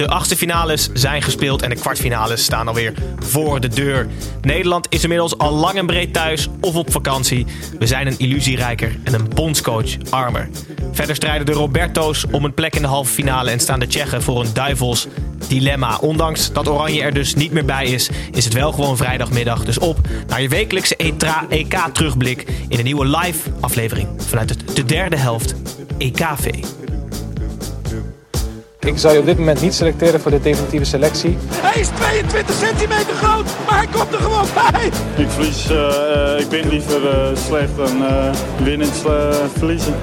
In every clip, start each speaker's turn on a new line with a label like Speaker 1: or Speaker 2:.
Speaker 1: De achtste finales zijn gespeeld en de kwartfinales staan alweer voor de deur. Nederland is inmiddels al lang en breed thuis of op vakantie. We zijn een illusierijker en een bondscoach armer. Verder strijden de Roberto's om een plek in de halve finale en staan de Tsjechen voor een duivels dilemma. Ondanks dat Oranje er dus niet meer bij is, is het wel gewoon vrijdagmiddag. Dus op naar je wekelijkse EK-terugblik in een nieuwe live aflevering vanuit de derde helft EKV.
Speaker 2: Ik zou je op dit moment niet selecteren voor de definitieve selectie.
Speaker 3: Hij is 22 centimeter groot, maar hij komt er gewoon bij.
Speaker 4: Ik verlies, uh, ik ben liever uh, slecht dan uh, winnend verliezen.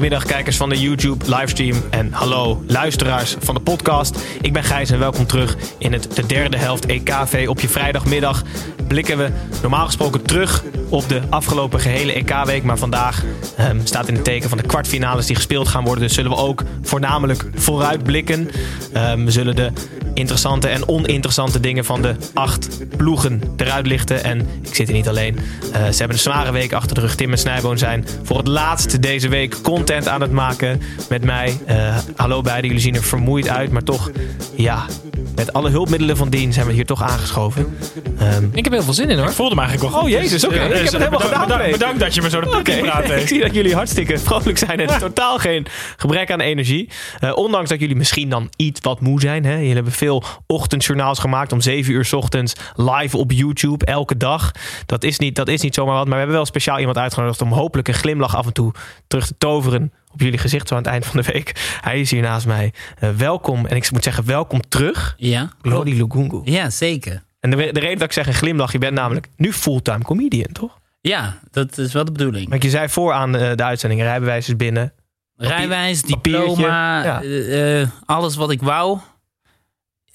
Speaker 1: Goedemiddag kijkers van de YouTube livestream en hallo luisteraars van de podcast. Ik ben Gijs en welkom terug in het de derde helft EKV. Op je vrijdagmiddag blikken we normaal gesproken terug op de afgelopen gehele EK-week. Maar vandaag um, staat in het teken van de kwartfinales die gespeeld gaan worden. Dus zullen we ook voornamelijk vooruit blikken. Um, we zullen de interessante en oninteressante dingen van de acht ploegen eruit lichten. En ik zit hier niet alleen. Uh, ze hebben een zware week achter de rug. Tim en Snijboon zijn voor het laatst deze week content aan het maken met mij. Uh, hallo beiden, jullie zien er vermoeid uit, maar toch, ja, met alle hulpmiddelen van dien zijn we hier toch aangeschoven.
Speaker 5: Um, ik heb heel veel zin in hoor.
Speaker 6: Ik voelde me eigenlijk wel
Speaker 1: Oh jezus, oké. Okay. Ik heb het helemaal
Speaker 6: bedankt,
Speaker 1: gedaan.
Speaker 6: Bedankt, bedankt dat je me zo de puk okay. praat
Speaker 1: Ik zie dat jullie hartstikke vrolijk zijn en totaal geen gebrek aan energie. Uh, ondanks dat jullie misschien dan iets wat moe zijn. Hè? Jullie hebben veel ochtendjournaals gemaakt om 7 uur 's ochtends live op YouTube elke dag. Dat is, niet, dat is niet zomaar wat, maar we hebben wel speciaal iemand uitgenodigd om hopelijk een glimlach af en toe terug te toveren op jullie gezicht zo aan het eind van de week. Hij is hier naast mij. Uh, welkom, en ik moet zeggen welkom terug.
Speaker 7: Ja.
Speaker 1: Glody Lugungu.
Speaker 7: Ja, zeker.
Speaker 1: En de, de reden dat ik zeg een glimlach, je bent namelijk nu fulltime comedian, toch?
Speaker 7: Ja, dat is wel de bedoeling.
Speaker 1: Maar je zei voor aan de, de uitzending, rijbewijs is binnen.
Speaker 7: Rijwijs, diploma, ja. uh, alles wat ik wou,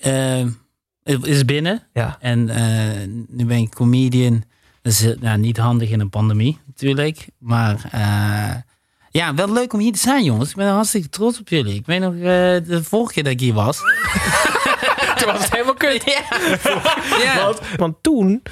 Speaker 7: uh, is binnen.
Speaker 1: Ja.
Speaker 7: En nu ben ik comedian. Dat is nou, niet handig in een pandemie natuurlijk, maar... Ja, wel leuk om hier te zijn, jongens. Ik ben hartstikke trots op jullie. Ik weet nog de vorige keer dat ik hier was.
Speaker 5: toen was het helemaal kut.
Speaker 7: Ja. ja.
Speaker 1: Want, want, toen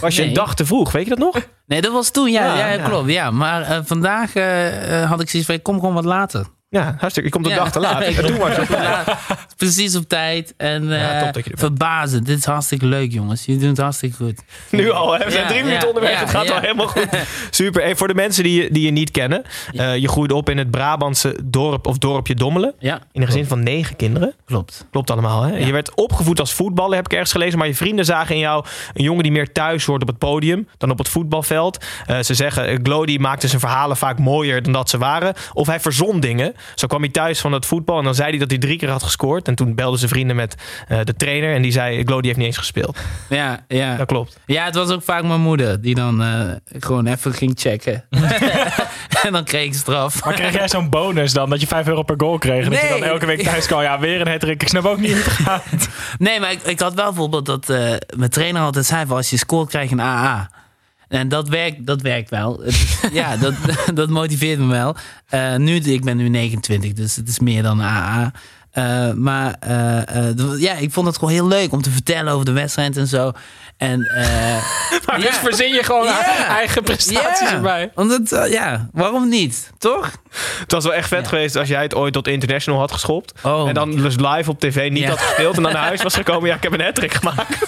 Speaker 1: was je nee. een dag te vroeg. Weet je dat nog?
Speaker 7: Nee, dat was toen. Ja, ja, ja klopt. Ja. Maar uh, vandaag uh, had ik zoiets van, kom gewoon wat later.
Speaker 1: Ja, hartstikke. Je komt een ja. dag te laat. Was
Speaker 7: het Precies op tijd. En uh, top verbazend. Dit is hartstikke leuk, jongens. Je doet het hartstikke goed.
Speaker 1: Nu al, hè? We zijn drie minuten onderweg. het gaat al helemaal goed. Super. En voor de mensen die je, die je niet kennen. Uh, je groeide op in het Brabantse dorp of dorpje Dommelen.
Speaker 7: Ja,
Speaker 1: in een gezin van negen kinderen.
Speaker 7: Klopt.
Speaker 1: Klopt allemaal, hè? Je werd opgevoed als voetballer, heb ik ergens gelezen. Maar je vrienden zagen in jou een jongen die meer thuis hoort op het podium dan op het voetbalveld. Uh, ze zeggen, Glody maakte zijn verhalen vaak mooier dan dat ze waren. Of hij verzon dingen. Zo kwam hij thuis van het voetbal en dan zei hij dat hij drie keer had gescoord. En toen belden ze vrienden met uh, de trainer en die zei, Glody heeft niet eens gespeeld.
Speaker 7: Ja, ja.
Speaker 1: Dat klopt.
Speaker 7: Ja, het was ook vaak mijn moeder die dan uh, gewoon even ging checken. en dan kreeg ik straf.
Speaker 6: Maar kreeg jij zo'n bonus dan, dat je 5 euro per goal kreeg? En
Speaker 7: nee.
Speaker 6: dat je dan elke week thuis kwam, ja, weer een hattrick. Ik snap ook niet hoe het gaat.
Speaker 7: Nee, maar ik, ik had wel bijvoorbeeld dat uh, mijn trainer altijd zei, van, als je scoort krijg je een AA. En dat werkt, dat werkt wel. ja, dat, dat motiveert me wel. Uh, nu, ik ben nu 29, dus het is meer dan AA. Uh, maar uh, ja, ik vond het gewoon heel leuk om te vertellen over de wedstrijd en zo. En,
Speaker 5: maar dus ja. verzin je gewoon yeah. eigen prestaties
Speaker 7: yeah.
Speaker 5: erbij.
Speaker 7: Want het, ja, waarom niet? Toch?
Speaker 1: Het was wel echt vet ja. geweest als jij het ooit tot international had geschopt.
Speaker 7: Oh.
Speaker 1: En dan dus live op tv niet had gespeeld en dan naar huis was gekomen. Ja, ik heb een hattrick gemaakt.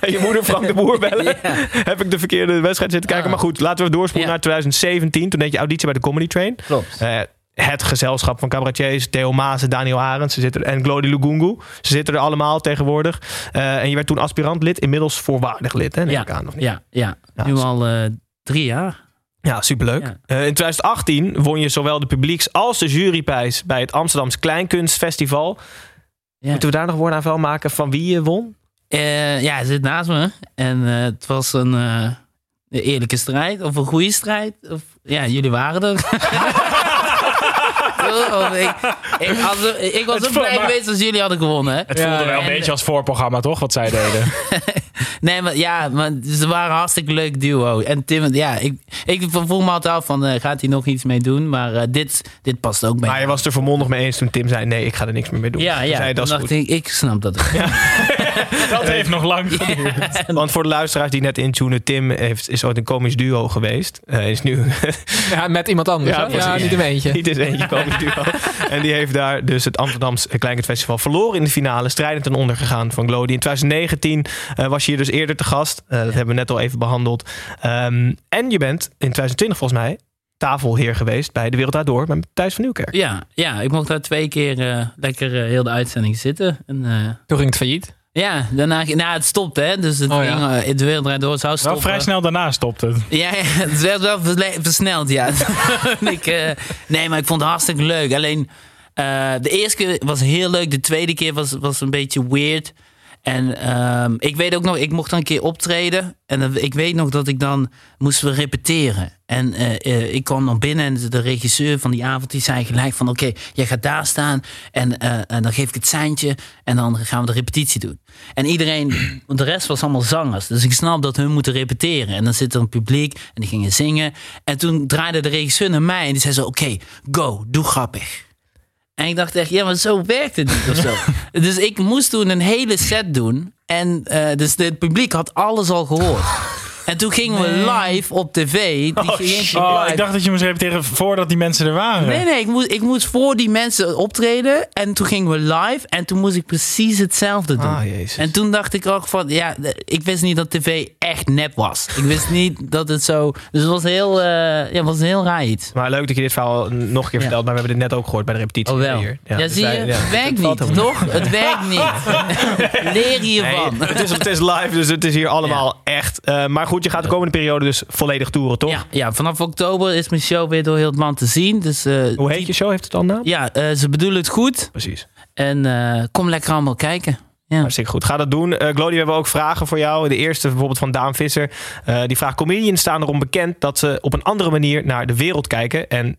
Speaker 1: En je moeder Frank de Boer bellen. Heb ik de verkeerde wedstrijd zitten kijken. Maar goed, laten we doorspoelen
Speaker 7: Ja.
Speaker 1: naar 2017. Toen deed je auditie bij de Comedy Train.
Speaker 7: Klopt.
Speaker 1: Eh, het gezelschap van cabaretiers, Theo Maas en Daniel Arends. Ze zitten en Glody Lugungu. Ze zitten er allemaal tegenwoordig. Eh, en je werd toen aspirant lid, inmiddels voorwaardig lid. Hè, neem
Speaker 7: Ja,
Speaker 1: ik aan, of niet?
Speaker 7: ja, ja.
Speaker 1: Ja,
Speaker 7: Nu al eh, drie jaar.
Speaker 1: Ja, superleuk.
Speaker 7: Ja.
Speaker 1: In 2018 won je zowel de publieks- als de juryprijs bij het Amsterdamse Kleinkunstfestival. Moeten we daar nog woorden aan vuil maken van wie je won?
Speaker 7: Eh, ja, hij zit naast me. En eh, het was een, eh, een eerlijke strijd. Of een goede strijd. Of, ja, jullie waren er. Of ik, ik, als, ik was
Speaker 6: Het
Speaker 7: ook blij
Speaker 6: maar-
Speaker 7: geweest als jullie hadden gewonnen. Hè?
Speaker 6: Het voelde wel een
Speaker 7: En-
Speaker 6: beetje als voorprogramma, toch? Wat zij deden.
Speaker 7: Nee, maar ja, maar ze waren een hartstikke leuk duo. En Tim, ja, ik, ik voel me altijd af van, gaat hij nog iets mee doen? Maar eh, dit, dit past ook bij
Speaker 1: Maar je was er vermondig mee eens toen Tim zei: nee, ik ga er niks meer mee doen.
Speaker 7: Ja, ja.
Speaker 1: zei dat is
Speaker 7: dacht
Speaker 1: goed.
Speaker 7: ik, ik snap dat.
Speaker 6: Dat heeft nog lang geduurd.
Speaker 1: Want voor de luisteraars die net intunen, Tim heeft, is ooit een komisch duo geweest. Eh is nu
Speaker 5: Ja, met iemand anders.
Speaker 1: Ja,
Speaker 5: hè? ja, niet in mijn eentje.
Speaker 1: niet eens eentje komisch duo. en die heeft daar dus het Amsterdamse Kleinkunstfestival verloren in de finale. Strijdend ten onder gegaan van Glody. In 2019 eh, was je hier dus eerder te gast. Eh, dat hebben we net al even behandeld. Ehm, en je bent in 2020 volgens mij tafelheer geweest bij De Wereld Draait Door bij Thijs van Nieuwkerk.
Speaker 7: Ja, ja, ik mocht daar twee keer eh, lekker heel de uitzending zitten. En, eh,
Speaker 5: Toen ging het failliet.
Speaker 7: Ja, daarna, nou, het stopte, hè. Dus het
Speaker 5: Oh, ja.
Speaker 7: ging, eh, de wereld draait door, het zou
Speaker 6: Wel
Speaker 7: stoppen.
Speaker 6: vrij snel daarna stopte het.
Speaker 7: Ja, ja, het werd wel versneld, ja. ik, eh, nee, maar ik vond het hartstikke leuk. Alleen, eh, de eerste keer was heel leuk. De tweede keer was, was een beetje weird. En ehm, ik weet ook nog, ik mocht dan een keer optreden. En ik weet nog dat ik dan moesten we repeteren. En eh, eh, ik kwam dan binnen en de regisseur van die avond die zei gelijk van... oké, jij gaat daar staan en, eh, en dan geef ik het seintje... en dan gaan we de repetitie doen. En iedereen, want de rest was allemaal zangers. Dus ik snap dat hun moeten repeteren. En dan zit er een publiek en die gingen zingen. En toen draaide de regisseur naar mij en die zei zo... oké, go, doe grappig. En ik dacht echt, ja, maar zo werkt het niet of zo. dus ik moest toen een hele set doen. En eh, dus het publiek had alles al gehoord. En toen gingen we live op tv. Die ging
Speaker 6: Oh, ik dacht dat je moest repeteren voordat die mensen er waren.
Speaker 7: Nee, nee, ik moest, ik moest voor die mensen optreden. En toen gingen we live. En toen moest ik precies hetzelfde doen.
Speaker 1: Ah, jezus.
Speaker 7: En toen dacht ik ook van, ja, ik wist niet dat tv echt nep was. Ik wist niet dat het zo. Dus het was heel, eh, ja, het was een heel raar iets.
Speaker 1: Maar leuk dat je dit verhaal nog een keer
Speaker 7: Ja.
Speaker 1: vertelt. Maar we hebben dit net ook gehoord bij de repetitie
Speaker 7: Oh wel.
Speaker 1: hier.
Speaker 7: Ja,
Speaker 1: dus
Speaker 7: zie
Speaker 1: wij-
Speaker 7: je,
Speaker 1: ja,
Speaker 7: het werkt niet,
Speaker 1: helemaal
Speaker 7: toch? Het werkt niet. Leer hiervan.
Speaker 1: Nee, het, is, het is live, dus het is hier allemaal echt. Eh, maar goed, je gaat de komende periode dus volledig toeren, toch?
Speaker 7: Ja, ja, vanaf oktober is mijn show weer door heel het land te zien. Dus, eh,
Speaker 1: Hoe heet
Speaker 7: die-
Speaker 1: je show? Heeft het al naam?
Speaker 7: Ja, eh, ze bedoelen het goed.
Speaker 1: Precies.
Speaker 7: En eh, kom lekker allemaal kijken. Ja.
Speaker 1: Hartstikke goed. Ga dat doen. Glody, we hebben ook vragen voor jou. De eerste bijvoorbeeld van Daan Visser. Die vraagt, comedians staan erom bekend dat ze op een andere manier naar de wereld kijken. En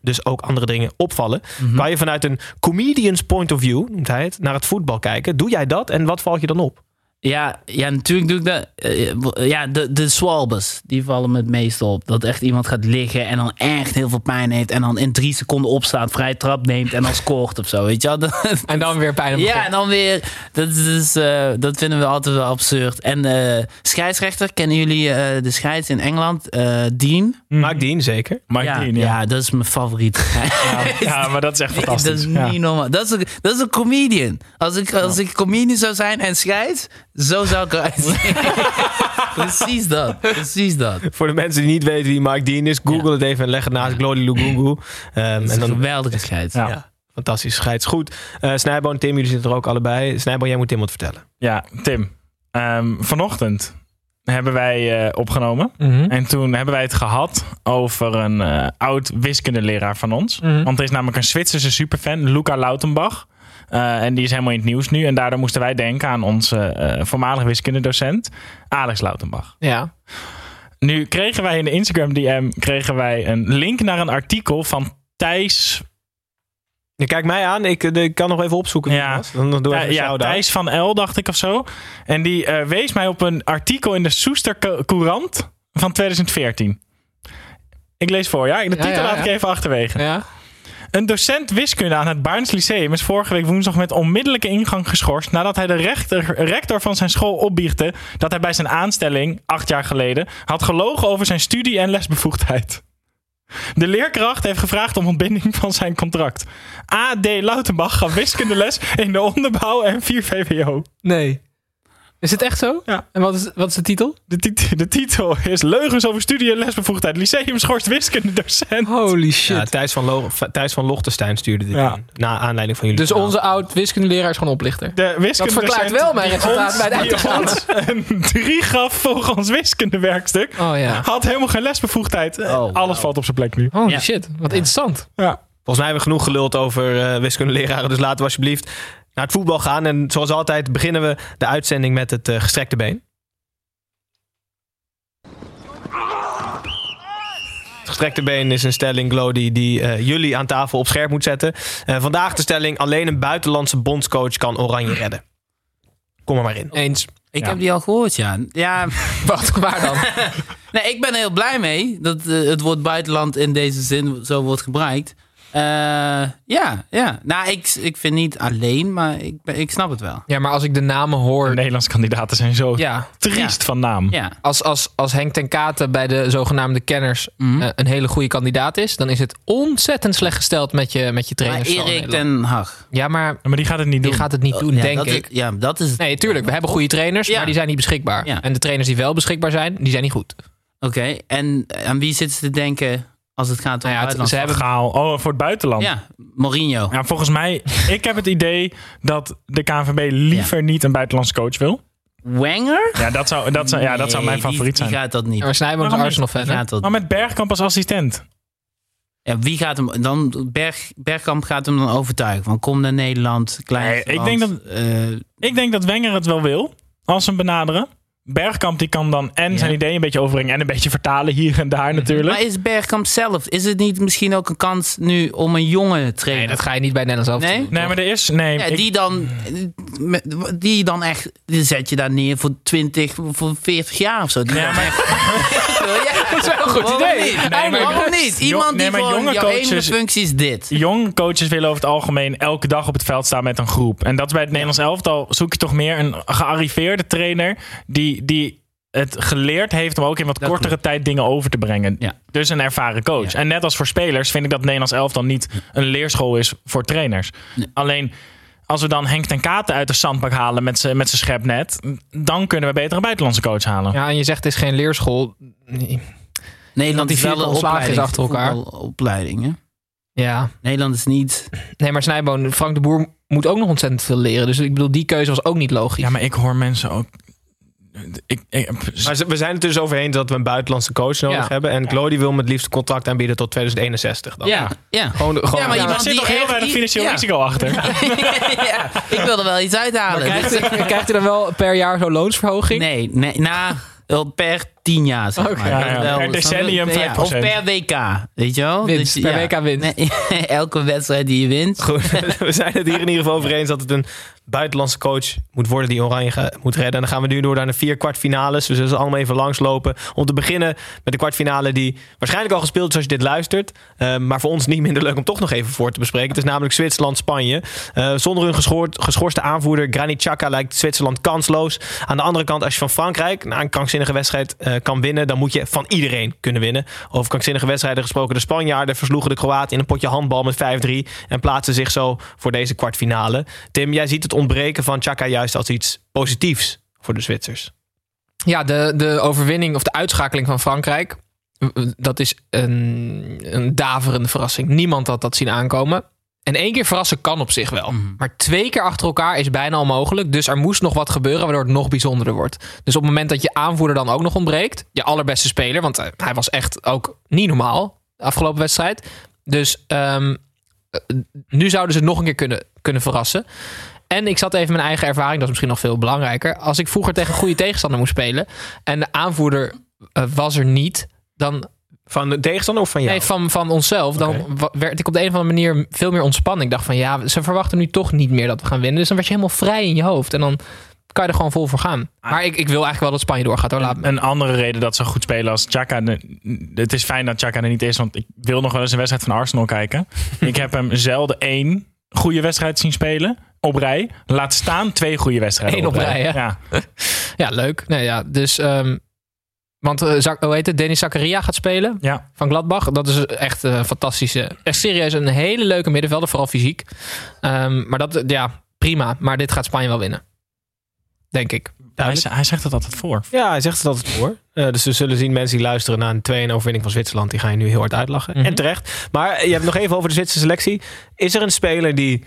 Speaker 1: dus ook andere dingen opvallen.
Speaker 7: Mhm.
Speaker 1: Kan je vanuit een comedian's point of view, noemt hij het, naar het voetbal kijken? Doe jij dat en wat valt je dan op?
Speaker 7: Ja, ja, natuurlijk doe ik dat. Eh, ja, de, de swalbers, die vallen me het meest op. Dat echt iemand gaat liggen en dan echt heel veel pijn heeft. En dan in drie seconden opstaat, vrije trap neemt en dan scoort of zo. Weet je wel? Dat-
Speaker 5: En dan weer pijn
Speaker 7: Ja, en dan weer. Dat, is, eh, dat vinden we altijd wel absurd. En eh scheidsrechter, kennen jullie eh, de scheids in Engeland? Eh, Dean?
Speaker 1: Mike Dean, zeker.
Speaker 6: Mike
Speaker 7: ja,
Speaker 6: Dean, ja.
Speaker 7: ja, dat is mijn favoriet.
Speaker 6: Ja, maar dat is echt
Speaker 7: dat
Speaker 6: fantastisch.
Speaker 7: is
Speaker 6: Ja.
Speaker 7: niet normaal. Dat is, een, dat is een comedian. Als ik, als ik comedian zou zijn en scheids, zo zou ik eruit zien. Precies dat. Precies dat.
Speaker 1: Voor de mensen die niet weten wie Mike Dean is, google het even en leg het naast Glody Lugungu. Ehm,
Speaker 7: Dat
Speaker 1: en
Speaker 7: een
Speaker 1: dan
Speaker 7: geweldige scheids.
Speaker 6: Ja.
Speaker 1: Ja, fantastisch scheids. Goed. Eh Snijbo en Tim, jullie zitten er ook allebei. Snijbo, jij moet Tim wat vertellen.
Speaker 6: Ja, Tim. Ehm, vanochtend hebben wij eh, opgenomen.
Speaker 5: Mhm.
Speaker 6: En toen hebben wij het gehad over een eh, oud wiskundeleraar van ons.
Speaker 5: Mhm.
Speaker 6: Want er is namelijk een Zwitserse superfan, Luca Lautenbach. Eh, en die is helemaal in het nieuws nu. En daardoor moesten wij denken aan onze eh voormalige wiskundedocent, Alex Lautenbach.
Speaker 5: Ja.
Speaker 6: Nu kregen wij in de Instagram DM kregen wij een link naar een artikel van Thijs,
Speaker 1: Je kijkt mij aan. Ik, eh, ik kan nog even opzoeken.
Speaker 6: Ja.
Speaker 1: Dan, dan doe ik
Speaker 6: Ja. Thijs van L, dacht ik of zo. En die wees mij op een artikel in de Soester Co- Courant van 2014. Ik lees voor, ja. De titel
Speaker 5: ja,
Speaker 6: laat ik even achterwege.
Speaker 5: Ja.
Speaker 6: Een docent wiskunde aan het Baarns Lyceum is vorige week woensdag met onmiddellijke ingang geschorst nadat hij de rector van zijn school opbiechte dat hij bij zijn aanstelling, acht jaar geleden, had gelogen over zijn studie- en lesbevoegdheid. De leerkracht heeft gevraagd om ontbinding van zijn contract. A.D. Lautenbach gaf wiskundeles in de onderbouw en 4 VWO.
Speaker 5: Nee.
Speaker 8: Is het echt zo?
Speaker 6: Ja.
Speaker 8: En wat is, wat is de titel?
Speaker 6: De, tit- de titel is Leugens over studie en lesbevoegdheid. Lyceum schorst wiskunde-docent.
Speaker 8: Holy shit.
Speaker 1: Ja, Thijs van, Lo Thijs van Lochtenstein stuurde dit
Speaker 6: Ja.
Speaker 1: in. Na aanleiding van jullie
Speaker 8: Dus onze oud wiskundeleraar is gewoon oplichter.
Speaker 6: De wiskunde
Speaker 8: Dat verklaart wel mijn resultaat bij de
Speaker 6: ons een 3 gaf volgens wiskundewerkstuk.
Speaker 8: Oh ja.
Speaker 6: Had helemaal geen lesbevoegdheid. Eh,
Speaker 7: Oh,
Speaker 6: Alles valt op zijn plek nu.
Speaker 8: Holy
Speaker 7: Ja.
Speaker 8: shit. Wat interessant.
Speaker 6: Ja.
Speaker 1: Volgens mij hebben we genoeg geluld over eh wiskundeleraren. Dus laten we alsjeblieft naar het voetbal gaan. En zoals altijd beginnen we de uitzending met het eh, gestrekte been. Het gestrekte been is een stelling, Glody, die eh, jullie aan tafel op scherp moet zetten. Eh, vandaag de stelling, alleen een buitenlandse bondscoach kan Oranje redden. Kom er maar in.
Speaker 8: Eens.
Speaker 7: Ik
Speaker 6: Ja.
Speaker 7: heb die al gehoord, ja. Ja,
Speaker 8: Wat, waar dan?
Speaker 7: nee, ik ben er heel blij mee dat het woord buitenland in deze zin zo wordt gebruikt. Eh, ja, ja. Nou, ik, ik vind niet alleen, maar ik, ik snap het wel.
Speaker 8: Ja, maar als ik de namen
Speaker 6: De
Speaker 8: hoor...
Speaker 6: Nederlandse kandidaten zijn zo
Speaker 8: Ja,
Speaker 6: triest van naam.
Speaker 7: Ja.
Speaker 8: als, als, als Henk ten Katen bij de zogenaamde kenners
Speaker 7: Mhm.
Speaker 8: eh, een hele goede kandidaat is... dan is het ontzettend slecht gesteld met je, met je
Speaker 7: Maar
Speaker 8: trainers. van
Speaker 7: Erik ten Hag.
Speaker 8: Ja, maar
Speaker 6: Maar die gaat het niet
Speaker 8: die
Speaker 6: doen.
Speaker 8: gaat het niet doen,
Speaker 7: ja,
Speaker 8: denk
Speaker 7: dat
Speaker 8: ik.
Speaker 7: Is, ja, dat is het.
Speaker 8: Nee, tuurlijk. We hebben goede trainers,
Speaker 7: Ja.
Speaker 8: maar die zijn niet beschikbaar.
Speaker 7: Ja.
Speaker 8: En de trainers die wel beschikbaar zijn, die zijn niet goed.
Speaker 7: Oké, en aan wie zitten ze te denken als het gaat om
Speaker 8: Nou ja, het-
Speaker 7: buitenland?
Speaker 8: ze hebben
Speaker 6: Gaal. Oh, voor het buitenland.
Speaker 7: Ja, Mourinho.
Speaker 6: Ja, volgens mij, ik heb het idee dat de KNVB liever niet een buitenlandse coach wil.
Speaker 7: Wenger?
Speaker 6: Ja, dat zou, dat zou, ja, dat zou mijn favoriet
Speaker 7: Die
Speaker 6: zijn.
Speaker 7: gaat dat niet.
Speaker 8: Ja, maar Snijboom is Arsenal fan,
Speaker 7: dat
Speaker 6: Maar met Bergkamp als assistent.
Speaker 7: Ja, wie gaat hem dan? Berg, Bergkamp gaat hem dan overtuigen. Van kom naar Nederland, klein.
Speaker 6: Nee, ik
Speaker 7: land.
Speaker 6: denk dat-
Speaker 7: Eh,
Speaker 6: Ik denk dat Wenger het wel wil, als ze hem benaderen. Bergkamp die kan dan en
Speaker 7: Ja.
Speaker 6: zijn idee een beetje overbrengen en een beetje vertalen hier en daar natuurlijk.
Speaker 7: maar is Bergkamp zelf? Is het niet misschien ook een kans nu om een jonge
Speaker 8: Nee,
Speaker 7: trainer?
Speaker 8: dat ga je niet bij Nederlands zelf
Speaker 7: Nee?
Speaker 8: doen.
Speaker 6: Nee, maar er is... Nee,
Speaker 7: ja,
Speaker 6: ik-
Speaker 7: die dan, die dan echt, die zet je daar neer voor 20, voor 40 jaar of zo. Die
Speaker 6: Ja, maar-
Speaker 7: echt- ja,
Speaker 8: Dat is wel een goed
Speaker 7: waarom
Speaker 8: idee.
Speaker 7: Niet?
Speaker 6: Nee, maar-
Speaker 7: waarom niet? Iemand
Speaker 6: nee,
Speaker 7: die gewoon,
Speaker 6: jonge
Speaker 7: jouw enige
Speaker 6: coaches-
Speaker 7: functie is dit.
Speaker 6: Jong coaches willen over het algemeen elke dag op het veld staan met een groep. En dat is bij het Nederlands elftal zoek je toch meer een gearriveerde trainer die, die het geleerd heeft om ook in wat
Speaker 7: Dat
Speaker 6: kortere tijd dingen over te brengen.
Speaker 7: Ja.
Speaker 6: Dus een ervaren coach.
Speaker 7: Ja.
Speaker 6: En net als voor spelers vind ik dat het Nederlands elftal niet een leerschool is voor trainers.
Speaker 7: Nee.
Speaker 6: Alleen als we dan Henk ten Katen uit de zandbak halen met zijn met zijn schepnet, dan kunnen we beter een buitenlandse coach halen.
Speaker 8: Ja, en je zegt het is geen leerschool. Nee.
Speaker 7: Nederland is wel een
Speaker 8: is
Speaker 7: opleiding,
Speaker 8: achter elkaar.
Speaker 7: voetbalopleiding, hè?
Speaker 8: Ja.
Speaker 7: Nederland is niet...
Speaker 8: Nee, maar Snijboon, Frank de Boer moet ook nog ontzettend veel leren. Dus ik bedoel, die keuze was ook niet logisch.
Speaker 6: Ja, maar ik hoor mensen ook. Ik, ik,
Speaker 1: Maar ze- we zijn het dus over eens dat we een buitenlandse coach nodig
Speaker 8: Ja.
Speaker 1: hebben. En Glody wil hem het liefst contract aanbieden tot 2061. Dan.
Speaker 8: ja.
Speaker 7: Ja.
Speaker 1: Gewoon, de- gewoon
Speaker 7: Ja, maar
Speaker 6: er
Speaker 7: iemand
Speaker 6: zit toch heel weinig financieel
Speaker 7: ja.
Speaker 6: risico achter.
Speaker 7: ja, ik wil er wel iets uithalen.
Speaker 8: Krijgt,
Speaker 7: Dus-
Speaker 8: hij- krijgt hij dan wel per jaar zo'n loonsverhoging?
Speaker 7: nee, nee, na wel per tien jaar. Zeg
Speaker 8: Oké.
Speaker 7: maar.
Speaker 6: Ja, ja.
Speaker 7: Wel,
Speaker 6: Per decennium
Speaker 7: ja,
Speaker 6: 5%.
Speaker 7: Of per WK, weet je wel?
Speaker 8: Winst,
Speaker 7: Dus,
Speaker 8: per WK winst.
Speaker 7: Nee, elke wedstrijd die je wint.
Speaker 1: Goed, we zijn het hier in ieder geval over eens dat het een buitenlandse coach moet worden die Oranje moet redden. En dan gaan we nu door naar de vier kwartfinales. We zullen ze allemaal even langslopen. Om te beginnen met de kwartfinale die waarschijnlijk al gespeeld is als je dit luistert. Eh, maar voor ons niet minder leuk om toch nog even voor te bespreken. Het is namelijk Zwitserland-Spanje. Eh, zonder hun geschorste aanvoerder Granit Xhaka lijkt Zwitserland kansloos. Aan de andere kant, als je van Frankrijk na een krankzinnige wedstrijd eh, kan winnen... dan moet je van iedereen kunnen winnen. Over krankzinnige wedstrijden gesproken. De Spanjaarden versloegen de Kroaten in een potje handbal met 5-3... en plaatsen zich zo voor deze kwartfinale. Tim, jij ziet het ontbreken van Xhaka juist als iets positiefs voor de Zwitsers.
Speaker 8: Ja, de, de overwinning of de uitschakeling van Frankrijk. Dat is een, een daverende verrassing. Niemand had dat zien aankomen. En één keer verrassen kan op zich wel.
Speaker 7: Mhm.
Speaker 8: Maar twee keer achter elkaar is bijna onmogelijk. Dus er moest nog wat gebeuren waardoor het nog bijzonderder wordt. Dus op het moment dat je aanvoerder dan ook nog ontbreekt. Je allerbeste speler. Want eh, hij was echt ook niet normaal. De afgelopen wedstrijd. Dus ehm, eh, nu zouden ze het nog een keer kunnen, kunnen verrassen. En ik zat even mijn eigen ervaring, dat is misschien nog veel belangrijker. Als ik vroeger tegen goede tegenstander moest spelen en de aanvoerder eh, was er niet, dan
Speaker 1: Van de tegenstander of van jou?
Speaker 8: nee, van, van onszelf, dan werd ik op de een of andere manier veel meer ontspannen. Ik dacht van ja, ze verwachten nu toch niet meer dat we gaan winnen. Dus dan werd je helemaal vrij in je hoofd en dan kan je er gewoon vol voor gaan. Maar ik, ik wil eigenlijk wel dat Spanje doorgaat hoor. Laat.
Speaker 6: Een andere reden dat ze goed spelen als Chaka. Het is fijn dat Chaka er niet is, want ik wil nog wel eens een wedstrijd van Arsenal kijken. ik heb hem zelden één goede wedstrijd zien spelen op rij. Laat staan twee goede wedstrijden.
Speaker 8: Eén op rij, hè?
Speaker 6: Ja.
Speaker 8: Ja, leuk. Nee, ja, dus, ehm, want eh, hoe heet het? Denis Zakaria gaat spelen.
Speaker 6: ja.
Speaker 8: van Gladbach. Dat is echt een fantastische. Echt serieus een hele leuke middenvelder, vooral fysiek. Ehm, maar dat, ja, prima. Maar dit gaat Spanje wel winnen. denk ik.
Speaker 6: Hij, hij zegt het altijd voor.
Speaker 1: Ja, hij zegt het altijd voor. Eh, dus we zullen zien mensen die luisteren naar een 2-1 overwinning van Zwitserland. Die gaan je nu heel hard uitlachen.
Speaker 8: Mhm.
Speaker 1: En terecht. Maar je hebt nog even over de Zwitserse selectie. Is er een speler die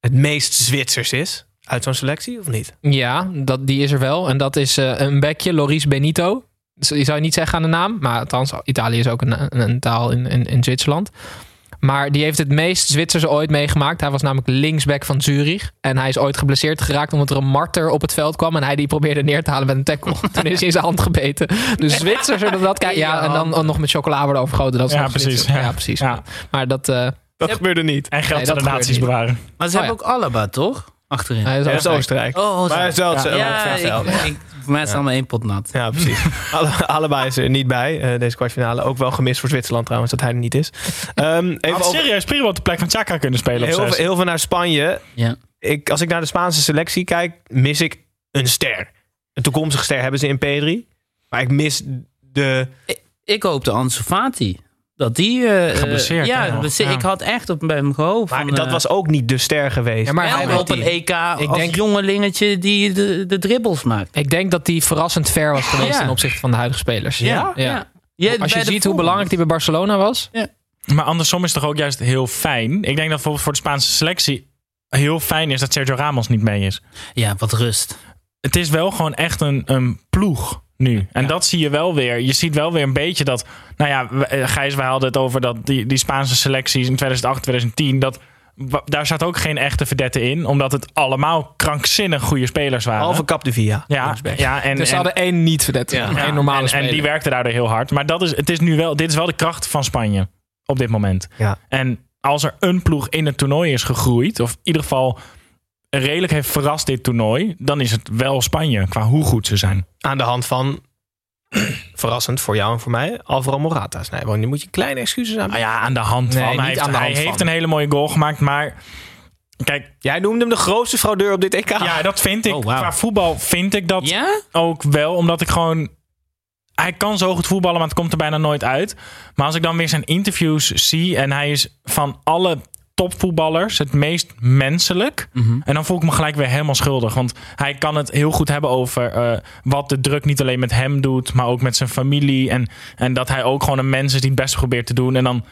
Speaker 1: het meest Zwitsers is uit zo'n selectie of niet?
Speaker 8: Ja, dat, die is er wel. En dat is eh, een bekje, Loris Benito. Die zou je niet zeggen aan de naam. Maar althans, Italië is ook een, een, een taal in, in, in Zwitserland. Maar die heeft het meest Zwitserse ooit meegemaakt. Hij was namelijk linksback van Zurich. En hij is ooit geblesseerd geraakt omdat er een marter op het veld kwam. En hij die probeerde neer te halen met een tackle. Toen is hij in zijn hand gebeten. Dus Zwitserse, dat, dat kijk, ja, en dan nog met chocola worden overgoten. Dat is
Speaker 6: Ja, precies. Ja.
Speaker 8: Ja, precies.
Speaker 6: Ja.
Speaker 8: Maar dat... eh,
Speaker 1: Dat gebeurde niet.
Speaker 6: En geld
Speaker 8: Nee,
Speaker 6: de
Speaker 8: niet.
Speaker 6: bewaren.
Speaker 7: Maar ze
Speaker 1: Oh,
Speaker 7: hebben ook Alaba, toch? Achterin.
Speaker 8: hij is
Speaker 1: is
Speaker 8: Oostenrijk.
Speaker 7: Oh,
Speaker 1: Maar het is wel hetzelfde.
Speaker 7: ja, ik, ik, voor mij is het allemaal één pot nat.
Speaker 1: Ja, precies. Alle, allebei is er niet bij. eh, deze kwartfinale. Ook wel gemist voor Zwitserland trouwens, dat hij er niet is. Ehm, even over,
Speaker 6: serieus prima op de plek van Chaka kunnen spelen
Speaker 1: heel, veel, heel veel naar Spanje.
Speaker 7: Ja.
Speaker 1: Ik, als ik naar de Spaanse selectie kijk, mis ik een ster. Een toekomstige ster hebben ze in P3. Maar ik mis de...
Speaker 7: Ik hoopte Ansu Fati. Dat die... eh,
Speaker 6: Geblesseerd,
Speaker 7: Ja.
Speaker 6: Ja.
Speaker 7: ik had echt op bij hem gehoopt.
Speaker 1: Maar
Speaker 7: van,
Speaker 1: dat
Speaker 7: eh,
Speaker 1: was ook niet de ster geweest.
Speaker 8: Ja, maar hij
Speaker 7: op een EK als
Speaker 8: denk-
Speaker 7: jongelingetje die de, de dribbles maakt.
Speaker 8: Ik denk dat hij verrassend ver was geweest
Speaker 7: Ja.
Speaker 8: ten opzichte van de huidige spelers.
Speaker 7: Ja,
Speaker 8: ja.
Speaker 7: Ja,
Speaker 8: Als je ziet hoe belangrijk die bij Barcelona was.
Speaker 6: Maar andersom is het toch ook juist heel fijn. Ik denk dat bijvoorbeeld voor de Spaanse selectie heel fijn is dat Sergio Ramos niet mee is.
Speaker 7: Ja, wat rust.
Speaker 6: Het is wel gewoon echt een, een ploeg nu. En dat zie je wel weer. Je ziet wel weer een beetje dat... Nou ja, we- eh, Gijs, wij hadden het over dat die, die Spaanse selecties in 2008, 2010... Dat, daar zat ook geen echte verdette in. Omdat het allemaal krankzinnig goede spelers waren.
Speaker 1: Behalve Cap de Via.
Speaker 6: ja, ja, en,
Speaker 8: Dus ze
Speaker 6: en-
Speaker 8: hadden één niet verdette.
Speaker 1: Ja.
Speaker 8: Één normale
Speaker 6: en,
Speaker 8: speler.
Speaker 6: en die werkte daardoor heel hard. Maar dat is, het is nu wel, dit is wel de kracht van Spanje op dit moment.
Speaker 1: Ja.
Speaker 6: En als er een ploeg in het toernooi is gegroeid, of in ieder geval redelijk heeft verrast dit toernooi, dan is het wel Spanje qua hoe goed ze zijn.
Speaker 1: Aan de hand van, verrassend voor jou en voor mij, Alvaro Morata. Nee, nu moet je kleine excuses aan.
Speaker 6: Nou ja, aan de hand van. Hij, heeft,
Speaker 8: aan de
Speaker 6: hij heeft een hele mooie goal gemaakt, maar kijk,
Speaker 1: Jij noemde hem de grootste fraudeur op dit EK.
Speaker 6: ja, dat vind ik.
Speaker 7: Oh.
Speaker 6: Qua voetbal vind ik dat
Speaker 7: Ja?
Speaker 6: ook wel, omdat ik gewoon. Hij kan zo goed voetballen, maar het komt er bijna nooit uit. Maar als ik dan weer zijn interviews zie en hij is van alle topvoetballers het meest menselijk. En dan voel ik me gelijk weer helemaal schuldig. Want hij kan het heel goed hebben over eh, wat de druk niet alleen met hem doet, maar ook met zijn familie. En, en dat hij ook gewoon een mens is die het best probeert te doen. En dan,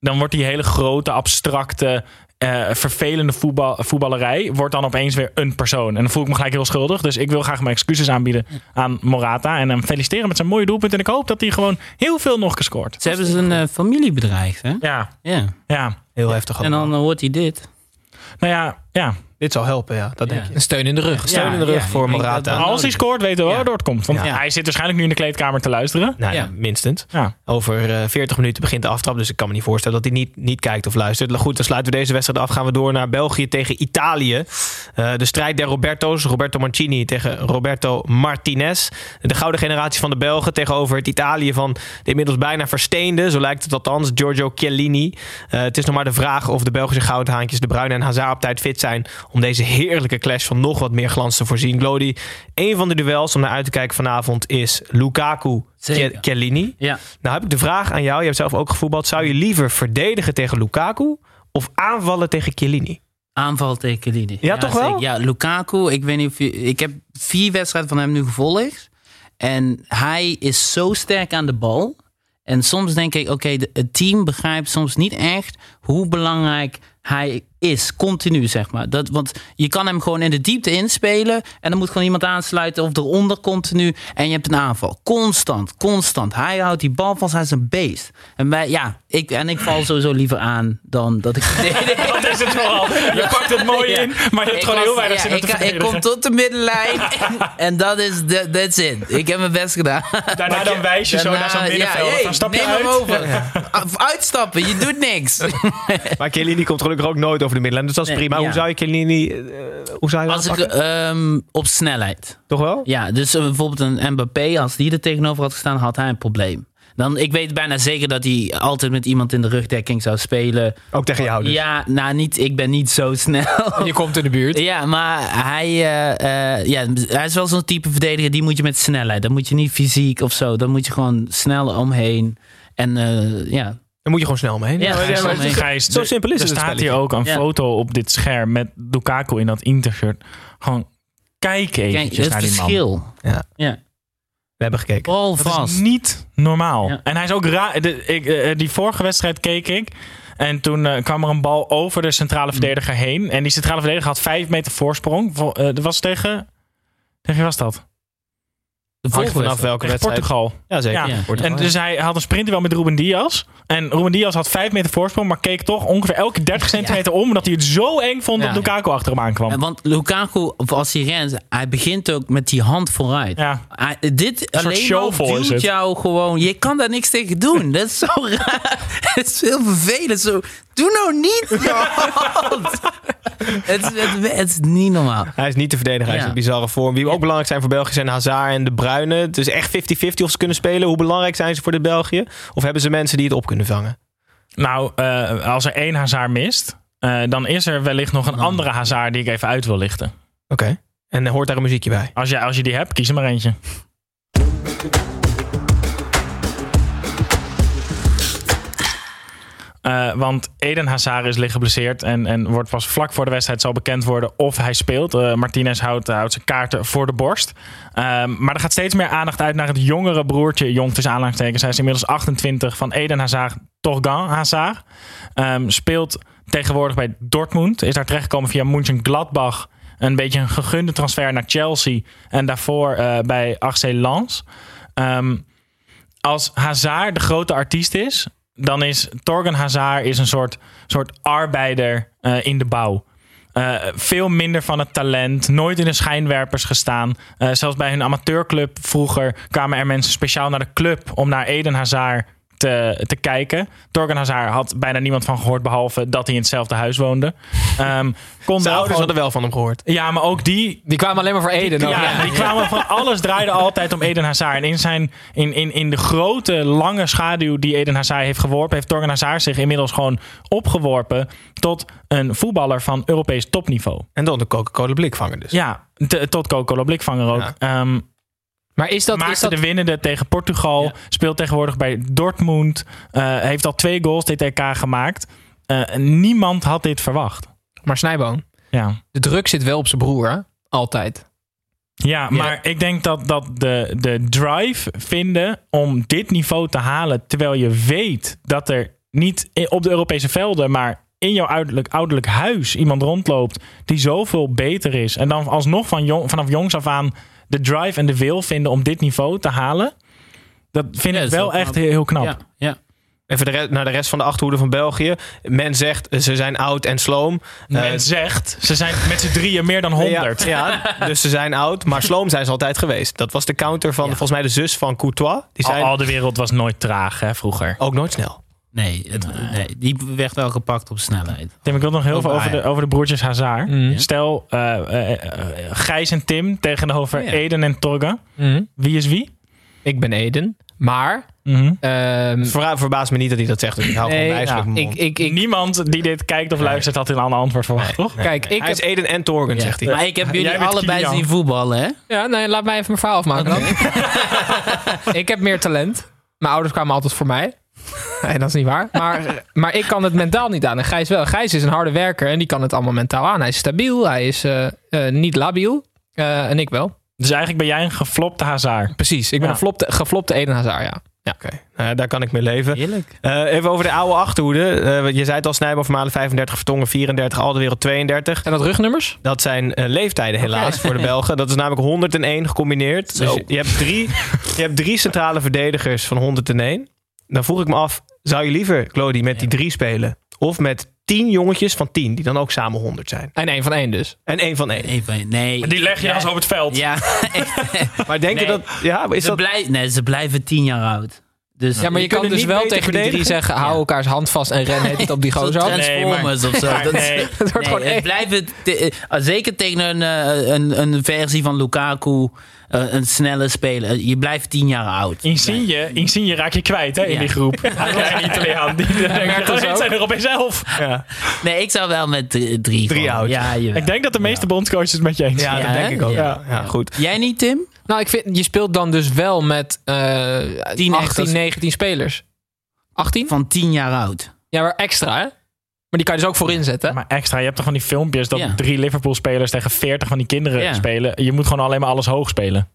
Speaker 6: dan wordt die hele grote, abstracte, eh, vervelende voetbal, voetballerij wordt dan opeens weer een persoon. En dan voel ik me gelijk heel schuldig. Dus ik wil graag mijn excuses aanbieden aan Morata. En hem feliciteren met zijn mooie doelpunt. En ik hoop dat hij gewoon heel veel nog gescoord.
Speaker 7: Ze hebben zijn eh, familie bedreigd, hè?
Speaker 6: Ja,
Speaker 7: Ja.
Speaker 6: ja.
Speaker 1: Heel heftig.
Speaker 7: En dan eh, hoort hij dit.
Speaker 6: Nou ja, ja.
Speaker 1: Dit zal helpen, ja. Dat denk je.
Speaker 8: Een steun in de rug.
Speaker 1: Steun in de rug
Speaker 7: ja,
Speaker 1: voor
Speaker 7: ik
Speaker 1: Morata.
Speaker 7: dat
Speaker 6: Als hij
Speaker 7: is.
Speaker 6: scoort, weten we waardoor het komt. Want
Speaker 7: Ja.
Speaker 6: hij zit waarschijnlijk nu in de kleedkamer te luisteren.
Speaker 1: Nou ja,
Speaker 7: Ja.
Speaker 1: minstens.
Speaker 6: Ja.
Speaker 1: Over eh, 40 minuten begint de aftrap. Dus ik kan me niet voorstellen dat hij niet, niet kijkt of luistert. Goed, dan sluiten we deze wedstrijd af. Gaan we door naar België tegen Italië. Eh, de strijd der Roberto's. Roberto Mancini tegen Roberto Martinez. De gouden generatie van de Belgen tegenover het Italië van de inmiddels bijna versteende. Zo lijkt het althans. Giorgio Chiellini. Eh, het is nog maar de vraag of de Belgische goudhaantjes De Bruyne en Hazard op tijd fit zijn. Om deze heerlijke clash van nog wat meer glans te voorzien. Glody, een van de duels om naar uit te kijken vanavond is Lukaku. Chiellini.
Speaker 7: Ja.
Speaker 1: Nou heb ik de vraag aan jou. Je hebt zelf ook gevoetbald. Zou je liever verdedigen tegen Lukaku of aanvallen tegen Chiellini?
Speaker 7: Aanval tegen Chiellini.
Speaker 1: Ja, toch wel?
Speaker 7: Ja, Lukaku. Ik weet niet of je... Ik heb vier wedstrijden van hem nu gevolgd. En hij is zo sterk aan de bal. En soms denk ik, oké, het team begrijpt soms niet echt hoe belangrijk hij is. Continu, zeg maar. Dat, want je kan hem gewoon in de diepte inspelen. En dan moet gewoon iemand aansluiten of eronder continu. En je hebt een aanval. Constant, constant. Hij houdt die bal vast. Hij is een beest. En, wij, ja, ik, en ik val sowieso liever aan dan dat ik.
Speaker 6: Dat is het vooral. Je pakt het mooi
Speaker 7: Ja.
Speaker 6: in, maar je hebt
Speaker 7: Ik
Speaker 6: gewoon
Speaker 7: was-
Speaker 6: heel weinig
Speaker 7: ja,
Speaker 6: zin
Speaker 7: ik,
Speaker 6: te
Speaker 7: ik kom tot de middenlijn en, en dat is the- that's it. Ik heb mijn best gedaan.
Speaker 6: Daarna dan wijs je zo naar zo'n middenveld.
Speaker 7: hey,
Speaker 6: dan stap je
Speaker 7: neem
Speaker 6: uit.
Speaker 7: hem over. Uitstappen, je doet niks.
Speaker 1: Maar Chiellini komt gelukkig ook nooit over de middenlijn. Dus dat is
Speaker 7: Nee,
Speaker 1: prima.
Speaker 7: ja.
Speaker 1: Hoe zou je Chiellini... eh, hoe zou je dat
Speaker 7: Als ik ehm, op snelheid.
Speaker 1: Toch wel?
Speaker 7: Ja, dus eh, bijvoorbeeld een Mbappé, als die er tegenover had gestaan, had hij een probleem. Dan, ik weet bijna zeker dat hij altijd met iemand in de rugdekking zou spelen.
Speaker 1: Ook tegen jou dus.
Speaker 7: Ja, nou niet, ik ben niet zo snel.
Speaker 8: Je komt in de buurt.
Speaker 7: Ja, maar hij, eh, eh, ja, hij is wel zo'n type verdediger, die moet je met snelheid. Dan moet je niet fysiek of zo. Dan moet je gewoon snel omheen. En eh, ja,
Speaker 1: Dan moet je gewoon snel omheen.
Speaker 7: Ja,
Speaker 1: maar.
Speaker 6: Gijs,
Speaker 1: Zo
Speaker 6: er-
Speaker 1: simpel is
Speaker 6: er
Speaker 1: het
Speaker 6: staat
Speaker 1: spelletje.
Speaker 6: hier ook een
Speaker 7: Ja.
Speaker 6: foto op dit scherm met Lukaku in dat Intershirt. Gewoon Kijk eventjes
Speaker 7: het
Speaker 6: naar die man.
Speaker 7: verschil.
Speaker 1: Ja.
Speaker 7: Ja.
Speaker 1: We hebben gekeken.
Speaker 7: Bal
Speaker 6: Dat is niet normaal.
Speaker 7: Ja.
Speaker 6: En hij is ook raar. De, ik, eh, die vorige wedstrijd keek ik. En toen eh, kwam er een bal over de centrale
Speaker 7: Mm.
Speaker 6: verdediger heen. En die centrale verdediger had vijf meter voorsprong. Eh, dat was tegen... Tegen wie was dat?
Speaker 7: De
Speaker 1: Hangt
Speaker 7: volgende
Speaker 1: vanaf welke wedstrijd.
Speaker 6: Portugal.
Speaker 1: Ja, zeker.
Speaker 6: Ja.
Speaker 7: Ja.
Speaker 1: Portugal,
Speaker 6: En
Speaker 1: ja.
Speaker 6: dus hij had een sprinterwel met Ruben Diaz. En Ruben Diaz had vijf meter voorsprong, maar keek toch ongeveer elke 30 centimeter om. Omdat hij het zo eng vond dat. Lukaku achter hem aankwam.
Speaker 7: En Want Lukaku, als hij rent, hij begint ook met die hand vooruit.
Speaker 6: Ja.
Speaker 7: Hij- dit
Speaker 6: soort
Speaker 7: alleen al duwt
Speaker 6: het.
Speaker 7: jou gewoon... Je kan daar niks tegen doen. Dat is zo raar. Het is heel vervelend. Zo, doe nou niet het, is- het, het is niet normaal.
Speaker 1: Hij is niet te verdedigen. Hij is een bizarre vorm. Wie ook belangrijk zijn voor België zijn Hazard en De Bruyne. Het is echt 50-50 of ze kunnen spelen. Hoe belangrijk zijn ze voor de België? Of hebben ze mensen die het op kunnen vangen?
Speaker 6: Nou, eh, als er één Hazard mist, eh, dan is er wellicht nog een andere Hazard die ik even uit wil lichten.
Speaker 1: Oké. En hoort daar een muziekje bij?
Speaker 6: Als je, als je die hebt, kies er maar eentje. Eh, want Eden Hazard is licht geblesseerd en, en wordt pas vlak voor de wedstrijd zal bekend worden of hij speelt. Eh, Martinez houdt, houdt zijn kaarten voor de borst. Ehm, maar er gaat steeds meer aandacht uit naar het jongere broertje, jong tussen aanhalingstekens. Hij is inmiddels 28 van Eden Hazard, Torgan Hazard. Ehm, speelt tegenwoordig bij Dortmund. Is daar terechtgekomen via Mönchengladbach. Een beetje een gegunde transfer naar Chelsea. En daarvoor eh, bij AC Lens. Ehm, als Hazard de grote artiest is, dan is Torgan Hazard is een soort, soort arbeider eh, in de bouw. Eh, veel minder van het talent. Nooit in de schijnwerpers gestaan. Eh, zelfs bij hun amateurclub vroeger kwamen er mensen speciaal naar de club om naar Eden Hazard te, te kijken. Torgan Hazard had bijna niemand van gehoord, behalve dat hij in hetzelfde huis woonde. Ehm kon
Speaker 1: Zijn ouders
Speaker 6: gewoon-
Speaker 1: hadden wel van hem gehoord.
Speaker 6: ja, maar ook die,
Speaker 8: Die kwamen alleen maar voor Eden. ook.
Speaker 6: ja, die kwamen van alles draaide altijd om Eden Hazard. En in, zijn, in, in, in de grote, lange schaduw die Eden Hazard heeft geworpen, heeft Torgan Hazard zich inmiddels gewoon opgeworpen tot een voetballer van Europees topniveau.
Speaker 1: En dan de Coca-Cola blikvanger dus.
Speaker 6: Ja, te- tot Coca-Cola blikvanger ook.
Speaker 1: Ja.
Speaker 6: Ehm,
Speaker 8: Maar is dat...
Speaker 6: maakte
Speaker 8: Is dat
Speaker 6: de winnende tegen Portugal.
Speaker 7: Ja.
Speaker 6: Speelt tegenwoordig bij Dortmund. eh, heeft al twee goals dit EK gemaakt. Eh, niemand had dit verwacht.
Speaker 8: maar Snijboon,
Speaker 6: Ja.
Speaker 8: de druk zit wel op zijn broer, hè? Altijd.
Speaker 6: Ja, maar ik denk dat, dat de, de drive vinden om dit niveau te halen, terwijl je weet dat er niet op de Europese velden, maar in jouw ouderlijk, ouderlijk huis iemand rondloopt die zoveel beter is. En dan alsnog van jong, vanaf jongs af aan de drive en de wil vinden om dit niveau te halen. Dat vind
Speaker 7: Ja,
Speaker 6: ik
Speaker 7: dat
Speaker 6: wel
Speaker 7: wel
Speaker 6: echt heel knap.
Speaker 7: Ja, ja.
Speaker 1: Even de re- naar de rest van de achterhoede van België. Men zegt ze zijn oud en sloom.
Speaker 6: Men
Speaker 1: Eh,
Speaker 6: zegt, ze zijn met z'n drieën meer dan 100.
Speaker 1: Ja, ja, dus ze zijn oud. Maar sloom zijn ze altijd geweest. Dat was de counter van volgens mij de zus van Courtois. Die
Speaker 6: Al,
Speaker 1: zijn
Speaker 6: al de wereld was noonooit traag hè, vroeger.
Speaker 1: ook nooit snel.
Speaker 7: Nee, het, nee, die werd wel gepakt op snelheid.
Speaker 6: Tim, ik wil nog heel veel over de, over de broertjes Hazard.
Speaker 8: Mhm.
Speaker 6: Stel, eh, eh, eh, Gijs en Tim tegenover
Speaker 7: Ja.
Speaker 6: Eden en Torga.
Speaker 8: Mhm.
Speaker 6: Wie is wie?
Speaker 8: Ik ben Eden. Maar...
Speaker 6: Mhm.
Speaker 8: ehm,
Speaker 1: Ver, verbaast me niet dat hij dat zegt. Dus ik hou gewoon
Speaker 8: nee, ik, ik, ik,
Speaker 6: Niemand die dit kijkt of luistert had een ander antwoord verwacht, toch?
Speaker 8: kijk, ik
Speaker 1: hij
Speaker 8: heb,
Speaker 1: is Eden en Torgen, zegt hij.
Speaker 7: Maar ik heb jullie allebei
Speaker 6: Kilian.
Speaker 7: zien voetballen, hè?
Speaker 8: Ja, nee, laat mij even mijn verhaal afmaken dan. ik heb meer talent. Mijn ouders kwamen altijd voor mij. Nee, dat is niet waar. Maar, maar ik kan het mentaal niet aan. En Gijs wel. Gijs is een harde werker en die kan het allemaal mentaal aan. Hij is stabiel, hij is eh, eh, niet labiel. Eh, en ik wel.
Speaker 6: Dus eigenlijk ben jij een geflopte Hazard.
Speaker 8: Precies, ik ben
Speaker 6: Ja.
Speaker 8: een flopte, geflopte Eden Hazard, ja. ja.
Speaker 1: Oké, nou daar kan ik mee leven.
Speaker 7: Heerlijk.
Speaker 1: Even over de oude achterhoede. Je zei het al, Snijboom Vermalen 35, Vertongen 34, Alderwereld 32.
Speaker 8: En dat rugnummers?
Speaker 1: Dat zijn leeftijden helaas voor de Belgen. Dat is namelijk 101 gecombineerd. Dus
Speaker 7: Zo.
Speaker 1: je, je hebt drie, je hebt drie centrale verdedigers van 101. Dan vroeg ik me af, zou je liever, Claudie, met die drie spelen? Of met tien jongetjes van 10, die dan ook samen 100 zijn?
Speaker 8: En één van één dus.
Speaker 1: En één van één.
Speaker 7: Even, nee.
Speaker 6: Die leg je
Speaker 7: Ja.
Speaker 6: als op het veld.
Speaker 7: Ja,
Speaker 1: Maar denk je
Speaker 7: Nee.
Speaker 1: dat... Ja, is
Speaker 7: ze,
Speaker 1: dat...
Speaker 7: blij, nee, ze blijven tien jaar oud. Dus
Speaker 8: Ja, maar je kan dus wel tegen die drie zeggen... hou
Speaker 7: Ja.
Speaker 8: elkaars hand vast en ren het op die gozer. af.
Speaker 7: Transformers of zo.
Speaker 6: Maar
Speaker 7: Dat is-
Speaker 6: nee.
Speaker 8: Het wordt
Speaker 7: Nee,
Speaker 8: gewoon
Speaker 7: het
Speaker 8: één.
Speaker 7: blijven te- zeker tegen een, eh, een, een versie van Lukaku, een snelle speler. Je blijft tien jaar oud.
Speaker 6: Insigne, Insigne raak je kwijt hè, in
Speaker 7: Ja.
Speaker 6: die groep. Hij kleine Italiaan. Die
Speaker 8: ook.
Speaker 6: zijn er opeens elf.
Speaker 1: Ja,
Speaker 7: Nee, ik zou wel met drie.
Speaker 1: Drie, oud.
Speaker 7: Ja, jawel.
Speaker 6: Ik denk dat de meeste bondscoaches het met je eens
Speaker 1: ja,
Speaker 6: zijn.
Speaker 1: dat
Speaker 7: Ja,
Speaker 1: denk
Speaker 7: hè?
Speaker 1: ik ook. Ja.
Speaker 7: Ja.
Speaker 1: Ja, goed.
Speaker 7: Jij niet, Tim?
Speaker 8: Nou, ik vind, je speelt dan dus wel met eh
Speaker 7: 10
Speaker 8: 18,
Speaker 7: extra's.
Speaker 8: 19 spelers. 18?
Speaker 7: Van tien jaar oud.
Speaker 8: Ja, maar extra, hè? Maar die kan je dus ook voor inzetten.
Speaker 6: Maar extra, je hebt toch van die filmpjes dat
Speaker 7: Ja.
Speaker 6: drie Liverpool-spelers tegen 40 van die kinderen
Speaker 7: Ja.
Speaker 6: spelen. Je moet gewoon alleen maar alles hoog spelen.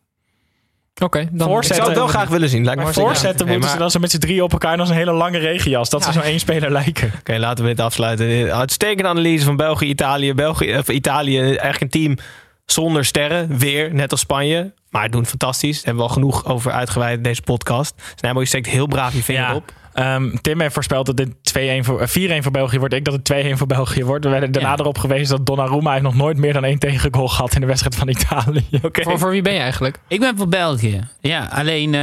Speaker 8: Oké, dan...
Speaker 1: Ik zou het wel graag willen zien. Lijkt
Speaker 6: Maar voorzetten moeten ze dan zo met z'n drie op elkaar en als een hele lange regenjas. Dat ze zo één speler lijken.
Speaker 1: Oké, laten we dit afsluiten. Uitstekende analyse van België, Italië. België of Italië, eigenlijk een team zonder sterren. Weer, net als Spanje. Maar doen fantastisch. Daar hebben we al genoeg over uitgeweid in deze podcast. Snijbo, je steekt heel braaf je vinger
Speaker 6: Ja.
Speaker 1: op.
Speaker 6: Ehm, Tim heeft voorspeld dat dit 2-1 voor, eh, 4-1 voor België wordt. Ik dat het 2-1 voor België wordt. We werden daarna
Speaker 7: Ja.
Speaker 6: erop gewezen dat Donnarumma heeft nog nooit meer dan één tegengoal gehad in de wedstrijd van Italië. Oké.
Speaker 8: Voor, voor wie ben je eigenlijk?
Speaker 7: Ik ben voor België. Ja, alleen eh,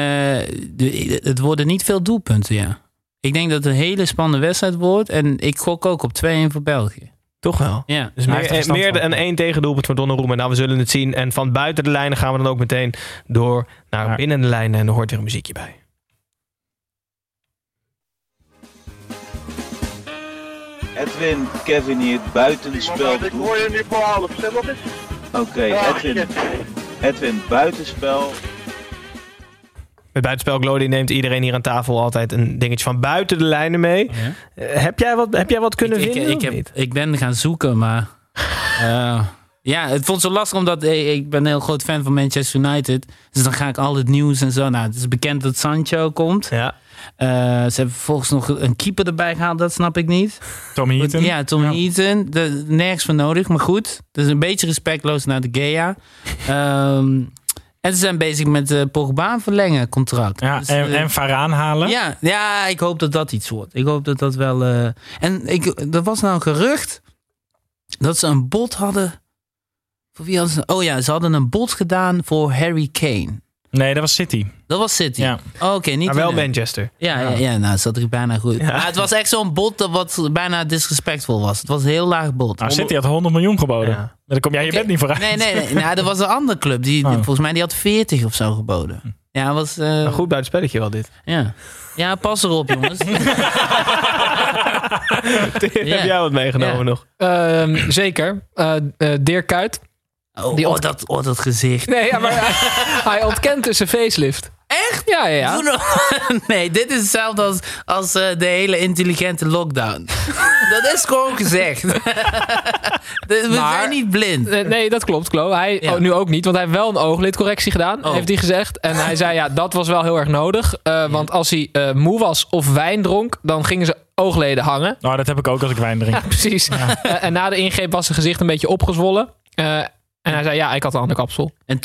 Speaker 7: de, het worden niet veel doelpunten, ja. Ik denk dat het een hele spannende wedstrijd wordt. En ik gok ook op 2-1 voor België.
Speaker 1: Toch wel.
Speaker 7: Ja.
Speaker 1: Dus meer,
Speaker 6: er
Speaker 1: meer
Speaker 6: van.
Speaker 1: dan één tegendoelpunt voor Donnarumma. Nou, we zullen het zien. En van buiten de lijnen gaan we dan ook meteen door naar binnen de lijnen. En er hoort weer een muziekje bij.
Speaker 9: Edwin, Kevin hier, buitenspel.
Speaker 3: Ik hoor je nu voor half. Zeg wat is
Speaker 9: Oké, Edwin. Edwin, buitenspel.
Speaker 1: Met buitenspel Glody neemt iedereen hier aan tafel altijd een dingetje van buiten de lijnen mee. Eh, heb, jij wat, heb jij wat kunnen
Speaker 7: ik,
Speaker 1: vinden?
Speaker 7: ik,
Speaker 1: of
Speaker 7: heb,
Speaker 1: niet?
Speaker 7: ik ben gaan zoeken, maar... eh, ja, het vond zo lastig omdat eh, ik ben een heel groot fan van Manchester United. Dus dan ga ik al het nieuws en zo. Nou, het is bekend dat Sancho komt.
Speaker 1: Ja.
Speaker 7: Eh, ze hebben vervolgens nog een keeper erbij gehaald. Dat snap ik niet.
Speaker 6: Tommy Heaton.
Speaker 7: Ja, Tom Heaton. De, nergens voor nodig, maar goed. Dat is een beetje respectloos naar de Gea. Ehm, en ze zijn bezig met uh, Pogba verlengen contract.
Speaker 6: Ja,
Speaker 7: Dus,
Speaker 6: en,
Speaker 7: eh,
Speaker 6: en Varaan halen.
Speaker 7: ja, ja, ik hoop dat dat iets wordt. Ik hoop dat dat wel... eh, En ik, er was nou een gerucht dat ze een bod hadden... Voor wie hadden ze... Oh ja, ze hadden een bod gedaan voor Harry Kane.
Speaker 6: Nee, dat was City.
Speaker 7: Dat was City.
Speaker 6: Ja.
Speaker 7: Oh, Oké, niet
Speaker 1: Maar wel
Speaker 7: United.
Speaker 1: Manchester.
Speaker 7: Ja, ja. ja, nou zat ik bijna goed.
Speaker 1: Ja.
Speaker 7: Maar het was echt zo'n bod dat wat bijna disrespectvol was. Het was een heel laag bod.
Speaker 6: Nou, City had 100 miljoen geboden.
Speaker 1: Ja.
Speaker 6: Maar Dan kom jij je bed niet vooruit.
Speaker 7: Nee, nee, nee. Nou, er was een andere club. Die,
Speaker 6: Oh.
Speaker 7: volgens mij die had 40 of zo geboden. Ja, was... eh,
Speaker 1: Een goed buitenspelletje wel dit.
Speaker 7: ja. ja, pas erop jongens.
Speaker 1: Heb jij wat meegenomen
Speaker 7: Ja.
Speaker 1: nog?
Speaker 8: Ehm, zeker. Eh eh, Dirk Kuyt.
Speaker 7: Oh,
Speaker 8: Die
Speaker 7: oh, dat, oh, dat gezicht.
Speaker 8: Nee, ja, maar hij, hij ontkent dus een facelift.
Speaker 7: Echt?
Speaker 8: Ja, ja, ja.
Speaker 7: Nou- Nee, dit is hetzelfde als, als eh, de hele intelligente lockdown. dat is gewoon gezegd. We
Speaker 8: Maar-
Speaker 7: zijn niet blind.
Speaker 8: Nee, dat klopt, Klo. Hij
Speaker 7: Ja.
Speaker 8: oh, nu ook niet, want hij heeft wel een ooglidcorrectie gedaan,
Speaker 7: Oh.
Speaker 8: heeft hij gezegd. En hij zei, ja, dat was wel heel erg nodig. eh, Want als hij eh, moe was of wijn dronk, dan gingen ze oogleden hangen.
Speaker 6: Nou, dat heb ik ook als ik wijn drink.
Speaker 8: Ja, precies. Eh, en na de ingreep was zijn gezicht een beetje opgezwollen. Eh, en hij zei, ja, ik had een ander kapsel.
Speaker 7: En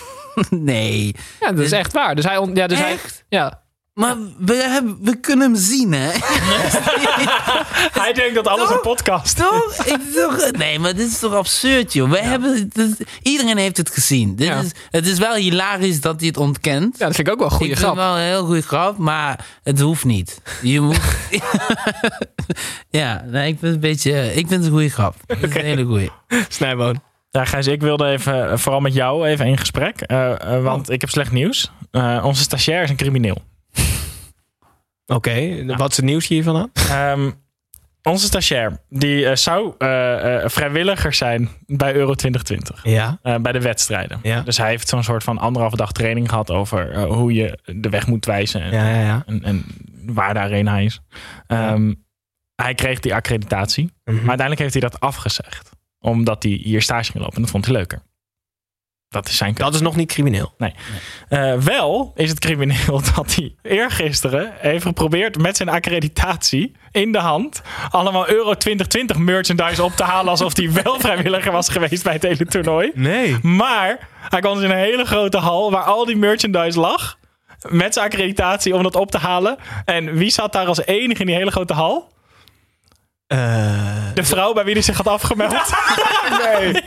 Speaker 7: nee.
Speaker 8: Ja, dat is echt waar. Dus hij... on- Ja, dus hij
Speaker 7: Echt?
Speaker 8: ja.
Speaker 7: Maar we, hebben, we kunnen hem zien, hè?
Speaker 6: Hij denkt dat alles een podcast
Speaker 7: toch? Ik, toch? Nee, maar dit is toch absurd, joh. We hebben, dit- iedereen heeft het gezien. Dit
Speaker 8: Ja.
Speaker 7: is, het is wel hilarisch dat hij het ontkent.
Speaker 8: ja, dat vind ik ook wel een goede
Speaker 7: ik vind
Speaker 8: grap.
Speaker 7: het wel een heel goede grap, maar het hoeft niet. Je moet... ja, nee, ik vind het een beetje... Ik vind het een goede grap. Het is een hele goede.
Speaker 1: Snijboon.
Speaker 6: Ja, Gijs, ik wilde even, eh, vooral met jou even in gesprek. eh, eh, want ik heb slecht nieuws. Onze stagiair is een crimineel.
Speaker 1: Oké, wat is het nieuws hiervan aan?
Speaker 6: Ehm, onze stagiair, die zou vrijwilliger zijn bij Euro 2020.
Speaker 1: Ja.
Speaker 6: bij de wedstrijden.
Speaker 1: Ja.
Speaker 6: Dus hij heeft zo'n soort van anderhalve dag training gehad over hoe je de weg moet wijzen. En,
Speaker 1: Ja, ja, ja.
Speaker 6: en, en waar de arena is. Ehm, Hij kreeg die accreditatie.
Speaker 1: Mhm.
Speaker 6: Maar uiteindelijk heeft hij dat afgezegd. Omdat hij hier stage ging lopen. En dat vond hij leuker. Dat is zijn keuze.
Speaker 1: Dat is nog niet crimineel.
Speaker 6: Nee. Eh, wel is het crimineel dat hij eergisteren heeft geprobeerd met zijn accreditatie in de hand allemaal Euro 2020 merchandise op te halen alsof hij wel vrijwilliger was geweest bij het hele toernooi.
Speaker 1: Nee.
Speaker 6: Maar hij kwam dus in een hele grote hal waar al die merchandise lag met zijn accreditatie om dat op te halen. En wie zat daar als enige in die hele grote hal? De vrouw bij wie hij zich had afgemeld. nee.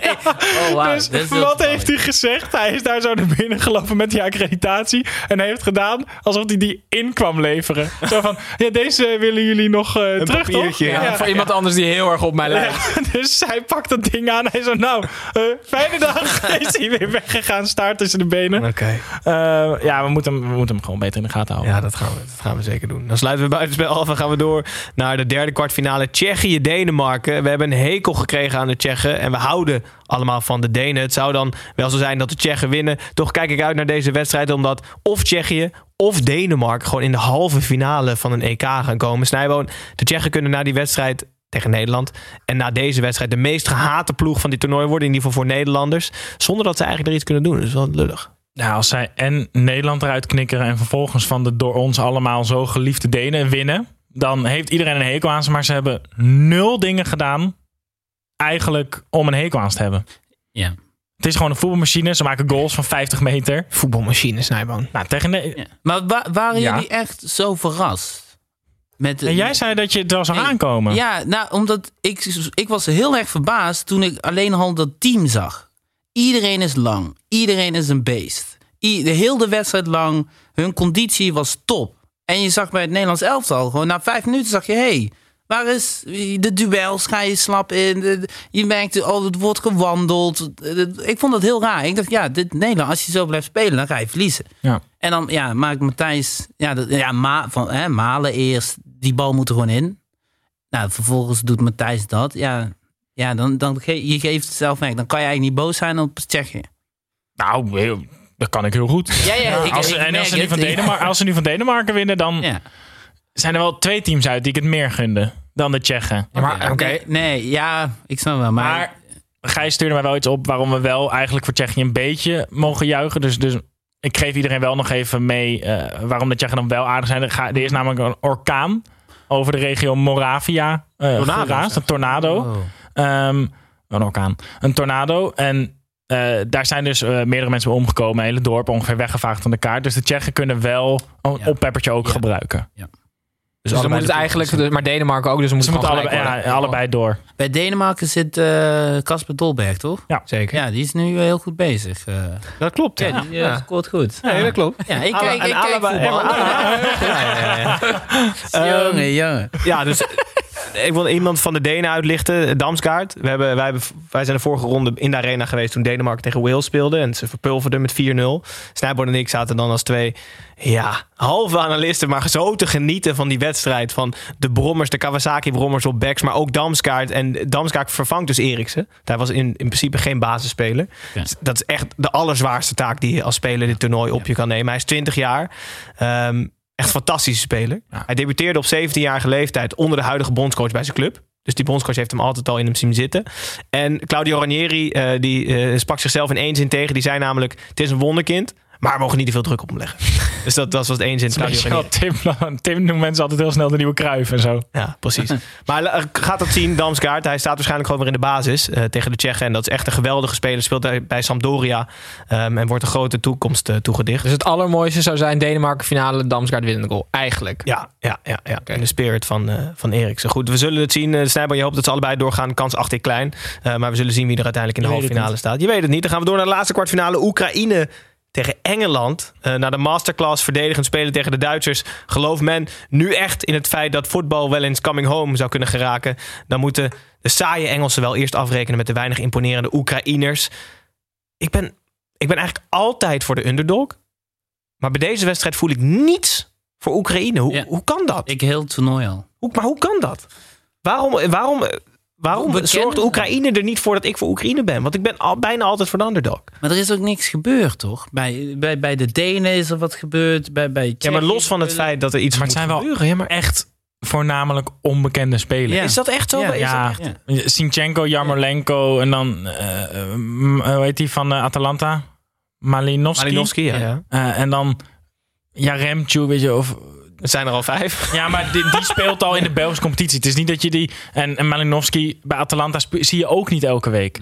Speaker 7: Oh.
Speaker 6: Dus wat heeft hij gezegd? Hij is daar zo naar binnen gelopen met die accreditatie. En hij heeft gedaan alsof hij die in kwam leveren. Zo van, ja, deze willen jullie nog eh, terug, toch?
Speaker 1: papiertje, ja.
Speaker 8: Voor iemand anders die heel erg op mij lijkt.
Speaker 6: Ja, dus hij pakt dat ding aan. Hij zo, nou, eh, fijne dag. is hij weer weggegaan, staart tussen de benen.
Speaker 1: Oké.
Speaker 6: Eh, ja, we moeten, hem, we moeten hem gewoon beter in de gaten houden.
Speaker 1: Ja, dat gaan, we, dat gaan we zeker doen. Dan sluiten we buitenspel af en gaan we door naar de derde kwartfinale. Tsjechië-Denemarken. We hebben een hekel gekregen aan de Tsjechen. En we houden allemaal van de Denen. Het zou dan wel zo zijn dat de Tsjechen winnen. Toch kijk ik uit naar deze wedstrijd. Omdat of Tsjechië of Denemarken gewoon in de halve finale van een EK gaan komen. Snijboon, de Tsjechen kunnen na die wedstrijd tegen Nederland. En na deze wedstrijd de meest gehate ploeg van dit toernooi worden. In ieder geval voor Nederlanders. Zonder dat ze eigenlijk er iets kunnen doen. Is wel lullig.
Speaker 6: Ja, als zij en Nederland eruit knikkeren en vervolgens van de door ons allemaal zo geliefde Denen winnen, dan heeft iedereen een hekel aan ze. Maar ze hebben nul dingen gedaan eigenlijk om een hekel aan ze te hebben.
Speaker 7: Ja.
Speaker 6: Het is gewoon een voetbalmachine. Ze maken goals van 50 meter.
Speaker 1: Voetbalmachine, Snijboon.
Speaker 6: Nou, tegen
Speaker 7: Ja. Maar wa- waren
Speaker 6: Ja.
Speaker 7: jullie echt zo verrast? Met,
Speaker 6: En jij zei dat je het wel zou
Speaker 7: Nee.
Speaker 6: aankomen.
Speaker 7: Ja, nou, omdat ik, ik was heel erg verbaasd toen ik alleen al dat team zag. Iedereen is lang. Iedereen is een beest. I- de hele wedstrijd lang. Hun conditie was top. En je zag bij het Nederlands elftal gewoon na vijf minuten zag je... Hey, waar is de duels? Ga je slap in? Je merkte, oh, het wordt gewandeld. De- Ik vond dat heel raar. Ik dacht, ja, dit Nederland, als je zo blijft spelen, dan ga je verliezen.
Speaker 6: Ja.
Speaker 7: En dan ja, maakt Matthijs... Ja, dat- ja ma, van, hè, Malen eerst. Die bal moet er gewoon in. Nou, vervolgens doet Matthijs dat. Ja, ja dan, dan ge je geeft het zelf weg. Dan kan je eigenlijk niet boos zijn op Tsjechië.
Speaker 6: Nou, heel- dat kan ik heel goed.
Speaker 7: Ja, ja, ik-
Speaker 6: als, ze-
Speaker 7: ik
Speaker 6: en als ze, nu van Denemarken, als ze nu van Denemarken winnen, dan
Speaker 7: Ja.
Speaker 6: zijn er wel twee teams uit die ik het meer gunde dan de Tsjechen.
Speaker 7: maar, oké. Nee, nee, ja, ik snap wel. Maar,
Speaker 6: Maar Gijs stuurde mij wel iets op waarom we wel eigenlijk voor Tsjechië een beetje mogen juichen. Dus, dus ik geef iedereen wel nog even mee eh, waarom de Tsjechen dan wel aardig zijn. Er, ga- er is namelijk een orkaan over de regio Moravia eh
Speaker 1: Tornado,
Speaker 6: geraast. Een tornado.
Speaker 7: Oh.
Speaker 6: Ehm, een orkaan. Een tornado. En eh, daar zijn dus eh, meerdere mensen omgekomen. Een hele dorp ongeveer weggevaagd van de kaart. Dus de Tsjechen kunnen wel een
Speaker 7: Ja.
Speaker 6: oppeppertje ook
Speaker 7: Ja.
Speaker 6: gebruiken.
Speaker 8: Dus, dan moet het eigenlijk, dus- maar Denemarken ook, dus
Speaker 6: Ze moeten allebei, ja, allebei door.
Speaker 7: bij Denemarken zit eh, Casper Dolberg, toch?
Speaker 8: Zeker.
Speaker 7: Ja, die is nu heel goed bezig. eh.
Speaker 1: Dat klopt, ja.
Speaker 7: ja, die scoort goed.
Speaker 1: Nee, dat klopt.
Speaker 7: Ja, ik kijk, ik kijk
Speaker 1: allebei-
Speaker 7: voetbal. Jongen, jongen.
Speaker 1: Ja, dus ik wil iemand van de Denen uitlichten. Damsgaard. We hebben, wij, hebben, wij zijn de vorige ronde in de arena geweest toen Denemarken tegen Wales speelde. En ze verpulverden met 4-0. Snijboord en ik zaten dan als twee ja, halve analisten. Maar zo te genieten van die wedstrijd. Van de brommers, de Kawasaki-brommers op backs. Maar ook Damsgaard. En Damsgaard vervangt dus Eriksen. Hij was in, in principe geen basisspeler.
Speaker 7: Ja.
Speaker 1: Dat is echt de allerzwaarste taak die je als speler dit toernooi op je kan nemen. Hij is 20 jaar. Ehm, echt fantastische speler. Hij debuteerde op 17-jarige leeftijd onder de huidige bondscoach bij zijn club. Dus die bondscoach heeft hem altijd al in hem zien zitten. En Claudio Ranieri eh, die, eh, sprak zichzelf in één zin tegen. Die zei namelijk, het is een wonderkind. Maar we mogen niet te veel druk op hem leggen. dus dat, dat was het
Speaker 6: je wel,
Speaker 1: Ranieri.
Speaker 6: Tim, Tim noemt mensen altijd heel snel de nieuwe Kruif en zo.
Speaker 1: Ja, precies. Maar eh, gaat dat zien, Damsgaard. Hij staat waarschijnlijk gewoon weer in de basis eh, tegen de Tsjechen. En dat is echt een geweldige speler. Speelt bij, bij Sampdoria. ehm, en wordt een grote toekomst eh, toegedicht.
Speaker 8: Dus het allermooiste zou zijn Denemarken finale, Damsgaard winnende goal. Eigenlijk.
Speaker 1: Ja, ja, ja, ja. in de spirit van, eh van Eriksen. Goed, we zullen het zien. Uh, Snijboon, je hoopt dat ze allebei doorgaan. Kans acht ik klein. Uh, maar we zullen zien wie er uiteindelijk in de halve finale staat. Je weet het niet. Dan gaan we door naar de laatste kwartfinale. Oekraïne tegen Engeland. Uh, na de masterclass verdedigend spelen tegen de Duitsers. Gelooft men nu echt in het feit dat voetbal wel eens coming home zou kunnen geraken. Dan moeten de saaie Engelsen wel eerst afrekenen met de weinig imponerende Oekraïners. Ik ben, ik ben eigenlijk altijd voor de underdog. Maar bij deze wedstrijd voel ik niets voor Oekraïne. Hoe,
Speaker 7: Ja.
Speaker 1: hoe kan dat?
Speaker 7: Ik heel het toernooi al.
Speaker 1: Hoe, maar hoe kan dat? Waarom, waarom, waarom
Speaker 7: We kennen-
Speaker 1: zorgt Oekraïne er niet voor dat ik voor Oekraïne ben? Want ik ben al, bijna altijd voor de underdog.
Speaker 7: Maar er is ook niks gebeurd, toch? Bij, bij, bij de Denen is er wat gebeurd. Bij, bij
Speaker 1: Ja, maar los van het feit dat er iets
Speaker 6: Maar het
Speaker 1: moet
Speaker 6: zijn wel
Speaker 1: gebeuren. Ja, maar
Speaker 6: echt voornamelijk onbekende spelers.
Speaker 7: Ja.
Speaker 1: is dat echt zo?
Speaker 7: Ja,
Speaker 1: Is
Speaker 6: ja.
Speaker 1: dat echt?
Speaker 7: Ja.
Speaker 6: Sinchenko, Jarmolenko en dan, m- hoe heet die van eh, Atalanta? Malinowski.
Speaker 1: Malinowski, ja.
Speaker 6: Ja. Eh, en dan Jaremchuk, weet je, of...
Speaker 1: Er zijn er al vijf.
Speaker 6: Ja, maar die, die speelt al in de Belgische competitie. Het is niet dat je die... En, en Malinowski bij Atalanta zie je ook niet elke week.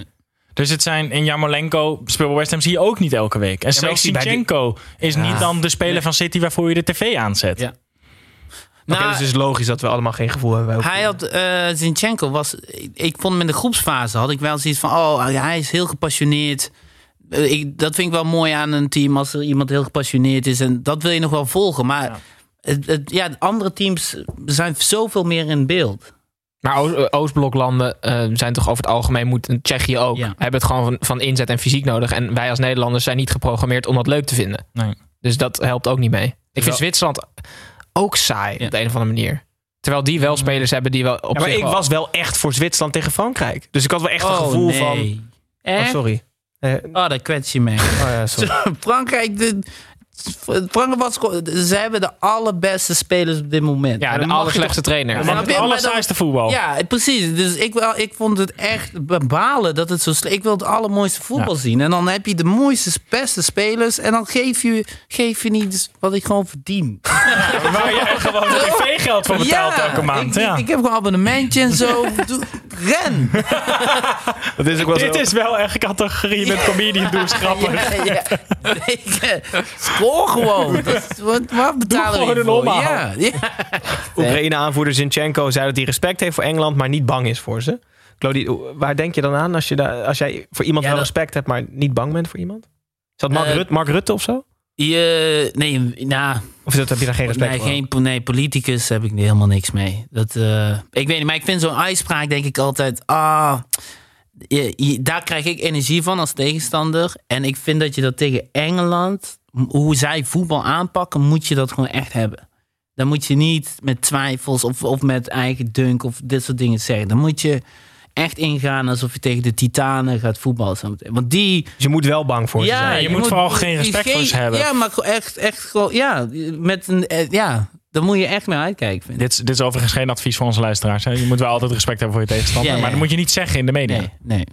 Speaker 6: Dus het zijn... En Jarmolenko speelt bij West Ham zie je ook niet elke week. En
Speaker 1: ik
Speaker 6: zelfs
Speaker 1: die-
Speaker 6: Sinchenko is
Speaker 1: Ja.
Speaker 6: niet dan de speler van City waarvoor je de tv aanzet.
Speaker 7: Ja. Nou,
Speaker 1: dus het is logisch dat we allemaal geen gevoel hebben. bij
Speaker 7: Hij had, eh Zinchenko was, ik, ik vond hem in de groepsfase, had ik wel zoiets van, oh, hij is heel gepassioneerd. Eh, Ik, dat vind ik wel mooi aan een team, als er iemand heel gepassioneerd is. En dat wil je nog wel volgen. Maar
Speaker 6: Ja.
Speaker 7: Het, het- ja, de andere teams zijn zoveel meer in beeld.
Speaker 8: Maar Oostbloklanden eh, zijn toch over het algemeen, moet Tsjechië ook,
Speaker 7: Ja.
Speaker 8: hebben het gewoon van, van inzet en fysiek nodig. En wij als Nederlanders zijn niet geprogrammeerd om dat leuk te vinden.
Speaker 6: Nee.
Speaker 8: Dus dat helpt ook niet mee. Ik vind Zwitserland ook saai
Speaker 7: Ja.
Speaker 8: op de een of andere manier. Terwijl die wel spelers hebben die wel op
Speaker 1: Ja, maar
Speaker 8: zich
Speaker 1: ik
Speaker 8: wel-
Speaker 1: was wel echt voor Zwitserland tegen Frankrijk. Dus ik had wel echt een gevoel van... Oh,
Speaker 7: Eh?
Speaker 1: sorry. Eh,
Speaker 7: Oh, dat kwets je me.
Speaker 1: oh ja, sorry.
Speaker 7: Frankrijk, de, Frankrijk was, ze hebben de allerbeste spelers op dit moment.
Speaker 8: Ja,
Speaker 7: En
Speaker 8: de allerslechtste trainer.
Speaker 6: Maar
Speaker 7: dan-
Speaker 6: allersaaiste voetbal.
Speaker 7: Ja, precies. Dus ik, wel, ik vond het echt balen dat het zo slecht... Ik wil het allermooiste voetbal
Speaker 6: Ja.
Speaker 7: zien. En dan heb je de mooiste, beste spelers. En dan geef je, geef je niet wat ik gewoon verdien.
Speaker 6: Waar je gewoon tv-geld voor betaalt elke maand.
Speaker 7: Ik,
Speaker 6: ja.
Speaker 7: ik, ik heb gewoon een abonnementje en zo. Ren!
Speaker 1: Dat is ook wel
Speaker 6: Dit
Speaker 1: zo.
Speaker 6: is wel echt categorie met comedian doe eens grappig.
Speaker 7: Ja, ja. Gewoon. Dat wat, wat betalen we voor? Ja, ja.
Speaker 1: Oekraïne-aanvoerder Zinchenko zei dat hij respect heeft voor Engeland, maar niet bang is voor ze. Claudie, waar denk je dan aan als, je daar, als jij voor iemand
Speaker 7: Ja,
Speaker 1: wel
Speaker 7: dat-
Speaker 1: respect hebt, maar niet bang bent voor iemand? Is dat Mark,
Speaker 7: Eh,
Speaker 1: Rutte, Mark Rutte of zo?
Speaker 7: Je, nee, nou,
Speaker 1: Of dat, heb je daar geen respect
Speaker 7: nee,
Speaker 1: voor?
Speaker 7: geen, nee, politicus heb ik helemaal niks mee. Dat, eh, ik weet niet, maar ik vind zo'n uitspraak denk ik altijd... Ah, je, je- daar krijg ik energie van als tegenstander. En ik vind dat je dat tegen Engeland... hoe zij voetbal aanpakken, moet je dat gewoon echt hebben. Dan moet je niet met twijfels of, of met eigen dunk of dit soort dingen zeggen. Dan moet je echt ingaan alsof je tegen de titanen gaat voetballen. Want die...
Speaker 1: Dus je moet wel bang voor ze zijn.
Speaker 6: je moet vooral geen respect voor ze hebben.
Speaker 7: Ja, maar echt, echt gewoon, ja, met een, eh, ja, daar moet je echt mee uitkijken, vind ik.
Speaker 6: Dit, is- dit is overigens geen advies voor onze luisteraars. Hè. Je moet wel altijd respect hebben voor je tegenstander.
Speaker 7: Ja, ja.
Speaker 6: Maar dat moet je niet zeggen in de media.
Speaker 7: Nee, nee.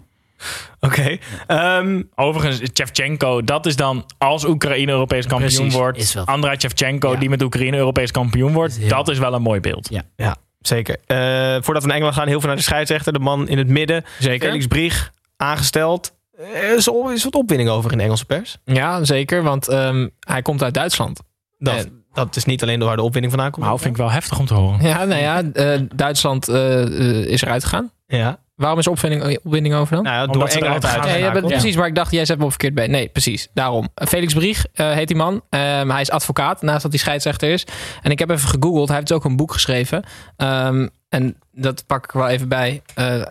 Speaker 1: Oké. Ehm,
Speaker 6: Overigens, Shevchenko, dat is dan als Oekraïne Europees kampioen
Speaker 7: Precies,
Speaker 6: wordt. Andrei Shevchenko,
Speaker 7: Ja.
Speaker 6: die met Oekraïne Europees kampioen wordt.
Speaker 7: Is heel-
Speaker 6: Dat is wel een mooi beeld.
Speaker 7: Ja.
Speaker 1: ja, zeker. Eh, voordat we naar Engeland gaan, heel veel naar de scheidsrechter. De man in het midden.
Speaker 8: Zeker.
Speaker 1: Felix Brieg, aangesteld. Er is, is wat opwinding over in de Engelse pers.
Speaker 8: Ja, zeker. Want ehm, hij komt uit Duitsland.
Speaker 1: Dat,
Speaker 8: En-
Speaker 1: dat is niet alleen door waar de opwinding vandaan komt.
Speaker 6: Nou, vind ik wel heftig om te horen.
Speaker 8: Ja, nou ja, eh, Duitsland eh, eh, is eruit gegaan.
Speaker 1: Ja.
Speaker 8: Waarom is opwinding, opwinding over dan?
Speaker 1: Nou door Engeland uit.
Speaker 8: Nee, ja, precies, maar ik dacht, jij zet me op verkeerd been. Nee, precies, daarom. Felix Brieg eh, heet die man. Ehm, hij is advocaat, naast dat hij scheidsrechter is. En ik heb even gegoogeld, hij heeft dus ook een boek geschreven. Ehm, en dat pak ik er wel even bij. Eh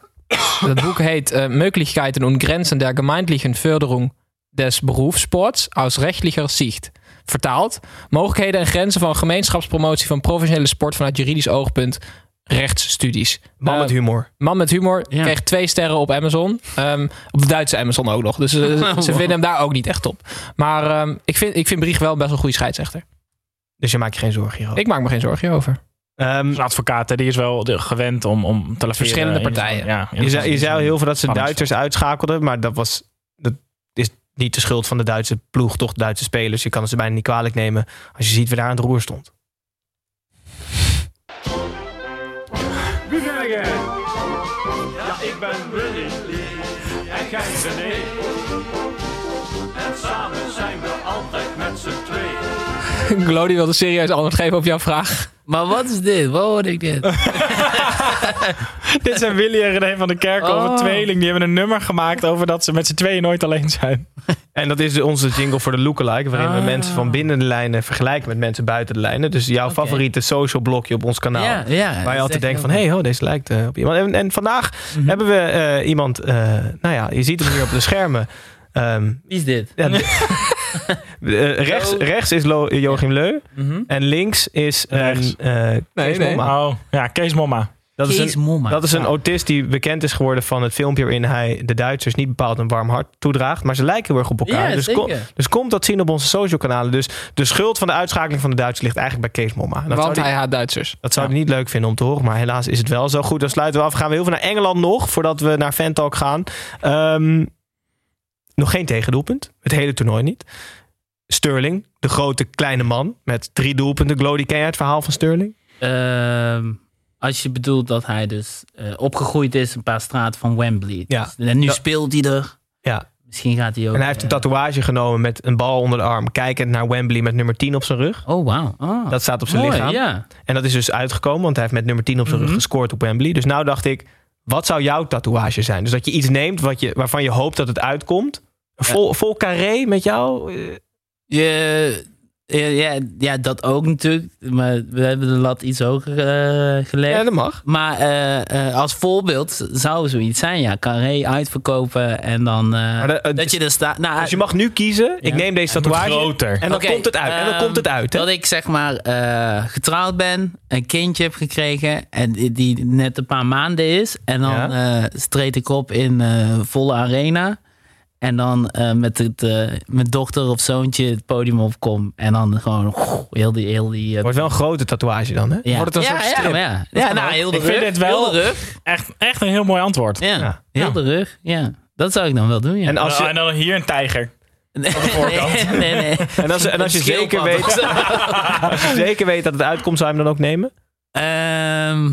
Speaker 8: dat boek heet eh Möglichkeiten und Grenzen der gemeindlichen Förderung des Berufssports aus rechtlicher Sicht. Vertaald, mogelijkheden en grenzen van gemeenschapspromotie van professionele sport vanuit juridisch oogpunt, rechtsstudies.
Speaker 1: Man
Speaker 8: Eh,
Speaker 1: met humor.
Speaker 8: Man met humor
Speaker 7: Ja.
Speaker 8: kreeg twee sterren op Amazon. Ehm, op de Duitse Amazon ook nog. Dus eh, ze vinden hem daar ook niet echt op. Maar ehm, ik, vind, ik vind Brieg wel best een goede scheidsrechter.
Speaker 1: Dus je maakt je geen zorgen hierover.
Speaker 8: Ik maak me geen zorgen over.
Speaker 1: Ehm,
Speaker 6: Een advocaat, hè, die is wel de- gewend om, om te
Speaker 8: Verschillende partijen.
Speaker 6: Ja,
Speaker 1: je, zei, je zei al heel veel dat ze. Duitsers uitschakelden. Maar dat, was, dat is niet de schuld van de Duitse ploeg. Toch de Duitse spelers. Je kan ze bijna niet kwalijk nemen. Als je ziet wie daar aan het roer stond.
Speaker 3: Ja, ik ben Willy Lee en jij René. En samen zijn we altijd met z'n tweeën.
Speaker 8: Glody wilde serieus antwoord geven op jouw vraag.
Speaker 7: Maar wat is dit? Waar hoorde ik dit?
Speaker 6: Dit zijn Willy en René van der Kerkhoven,
Speaker 7: Oh.
Speaker 6: tweeling. Die hebben een nummer gemaakt over dat ze met z'n tweeën nooit alleen zijn.
Speaker 1: En dat is onze jingle voor de lookalike. Waarin we
Speaker 7: Ah.
Speaker 1: mensen van binnen de lijnen vergelijken met mensen buiten de lijnen. Dus jouw favoriete social blokje op ons kanaal.
Speaker 7: Ja, ja, dat
Speaker 1: waar je altijd denkt van, hé, hey, deze lijkt eh, op iemand. En, en vandaag
Speaker 7: Mhm.
Speaker 1: hebben we eh, iemand, eh, nou ja, je ziet hem hier op de schermen. Ehm,
Speaker 7: Wie is dit?
Speaker 1: ja, de- rechts, rechts is Lo- Joachim Leu.
Speaker 7: Mhm.
Speaker 1: En links is
Speaker 6: Rechts.
Speaker 1: eh, Kees
Speaker 8: nee.
Speaker 1: Momma.
Speaker 6: Oh, ja, Kees Momma.
Speaker 1: Dat is, een,
Speaker 7: Momma.
Speaker 1: dat is een autist die bekend is geworden van het filmpje waarin hij de Duitsers niet bepaald een warm hart toedraagt. Maar ze lijken heel erg op elkaar.
Speaker 7: Ja,
Speaker 1: dus, kom, dus komt dat zien op onze social kanalen. Dus de schuld van de uitschakeling van de Duitsers ligt eigenlijk bij Kees Momma. Dat
Speaker 8: Want hij haat Duitsers.
Speaker 1: dat zou hij niet leuk vinden om te horen. Maar helaas is het wel zo. Goed, dan sluiten we af. Gaan we heel veel naar Engeland nog. Voordat we naar Fantalk gaan. Ehm, nog geen tegendoelpunt. Het hele toernooi niet. Sterling, de grote kleine man. Met drie doelpunten. Glody, ken jij het verhaal van Sterling?
Speaker 7: Ehm, als je bedoelt dat hij dus eh, opgegroeid is een paar straten van Wembley.
Speaker 1: Ja.
Speaker 7: Dus- en nu speelt hij er.
Speaker 1: Ja.
Speaker 7: Misschien gaat hij ook...
Speaker 1: En hij heeft een
Speaker 7: eh,
Speaker 1: tatoeage genomen met een bal onder de arm. Kijkend naar Wembley met nummer 10 op zijn rug.
Speaker 7: Oh, wauw. Ah,
Speaker 1: Dat staat op zijn
Speaker 7: mooi,
Speaker 1: lichaam.
Speaker 7: ja.
Speaker 1: En dat is dus uitgekomen, want hij heeft met nummer 10 op zijn
Speaker 7: Mhm.
Speaker 1: rug gescoord op Wembley. Dus nou dacht ik, wat zou jouw tatoeage zijn? Dus dat je iets neemt wat je, waarvan je hoopt dat het uitkomt. Vol, vol carré met jou? Eh,
Speaker 7: Je, ja, ja, ja, dat ook natuurlijk. Maar we hebben de lat iets hoger eh, gelegd.
Speaker 1: Ja, dat mag.
Speaker 7: Maar eh, eh, als voorbeeld zou zoiets zijn, ja. Carré uitverkopen en dan... eh,
Speaker 1: eh,
Speaker 7: dat je er staat... Nou,
Speaker 1: Dus je mag nu kiezen, ik neem deze tatoeage.
Speaker 6: groter.
Speaker 1: En dan komt het uit. En dan
Speaker 7: ehm,
Speaker 1: komt het uit. Hè?
Speaker 7: Dat ik zeg maar eh, getrouwd ben, een kindje heb gekregen en die, die net een paar maanden is. En dan
Speaker 1: Ja.
Speaker 7: eh, streed ik op in eh, volle arena. En dan eh, met het, eh, mijn dochter of zoontje het podium opkom. En dan gewoon heel die... Heel die eh,
Speaker 1: Wordt wel een grote tatoeage dan, hè?
Speaker 7: ja.
Speaker 1: Wordt het een
Speaker 7: ja,
Speaker 1: soort
Speaker 7: ja, ja. ja, nou, heel de
Speaker 6: Ik
Speaker 7: rug.
Speaker 6: vind dit wel-
Speaker 7: Heel de rug.
Speaker 6: Echt, echt een heel mooi antwoord.
Speaker 7: Ja,
Speaker 1: Ja.
Speaker 7: heel
Speaker 6: Ja.
Speaker 7: de rug. Ja, dat zou ik dan wel doen, ja.
Speaker 1: En als je,
Speaker 6: en dan hier een tijger.
Speaker 7: nee, nee, nee.
Speaker 1: en als, en als je zeker weet, als je zeker weet dat het uitkomt, zou je hem dan ook nemen?
Speaker 7: Ehm,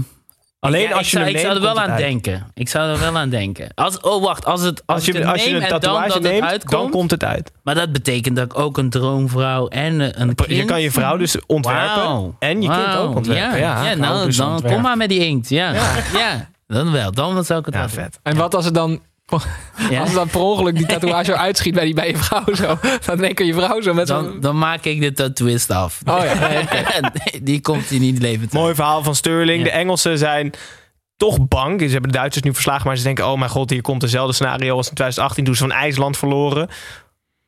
Speaker 1: Alleen
Speaker 7: ja,
Speaker 1: als
Speaker 7: ik
Speaker 1: je
Speaker 7: zou, ik zou er wel aan
Speaker 1: uit.
Speaker 7: denken. Ik zou er wel aan denken. Als, oh, wacht. Als, het, als,
Speaker 1: Als je,
Speaker 7: het
Speaker 1: als je een
Speaker 7: en dan
Speaker 1: tatoeage
Speaker 7: het
Speaker 1: neemt,
Speaker 7: uitkomt,
Speaker 1: dan komt het uit.
Speaker 7: Maar dat betekent dat ik ook een droomvrouw en eh, een kind...
Speaker 1: Je kan je vrouw dus ontwerpen
Speaker 7: Wauw.
Speaker 1: en je kind ook ontwerpen.
Speaker 7: Ja,
Speaker 1: Ja,
Speaker 7: ja, nou,
Speaker 6: dus
Speaker 7: dan kom maar met die inkt. Ja, ja. dan wel. Dan zou ik het
Speaker 1: Ja, vet.
Speaker 8: En wat als het dan...
Speaker 7: Ja.
Speaker 8: Als dan per ongeluk die tatoeage uitschiet bij, die, bij je vrouw zo. Dan denk je je vrouw zo met
Speaker 7: Dan,
Speaker 8: zo'n...
Speaker 7: dan maak ik de twist af.
Speaker 8: Oh ja.
Speaker 7: Die komt hier niet levend
Speaker 1: Mooi verhaal van Sterling.
Speaker 7: Ja.
Speaker 1: De Engelsen zijn toch bang. Ze hebben de Duitsers nu verslagen, maar ze denken... oh mijn god, hier komt dezelfde scenario als in 2018... toen ze van IJsland verloren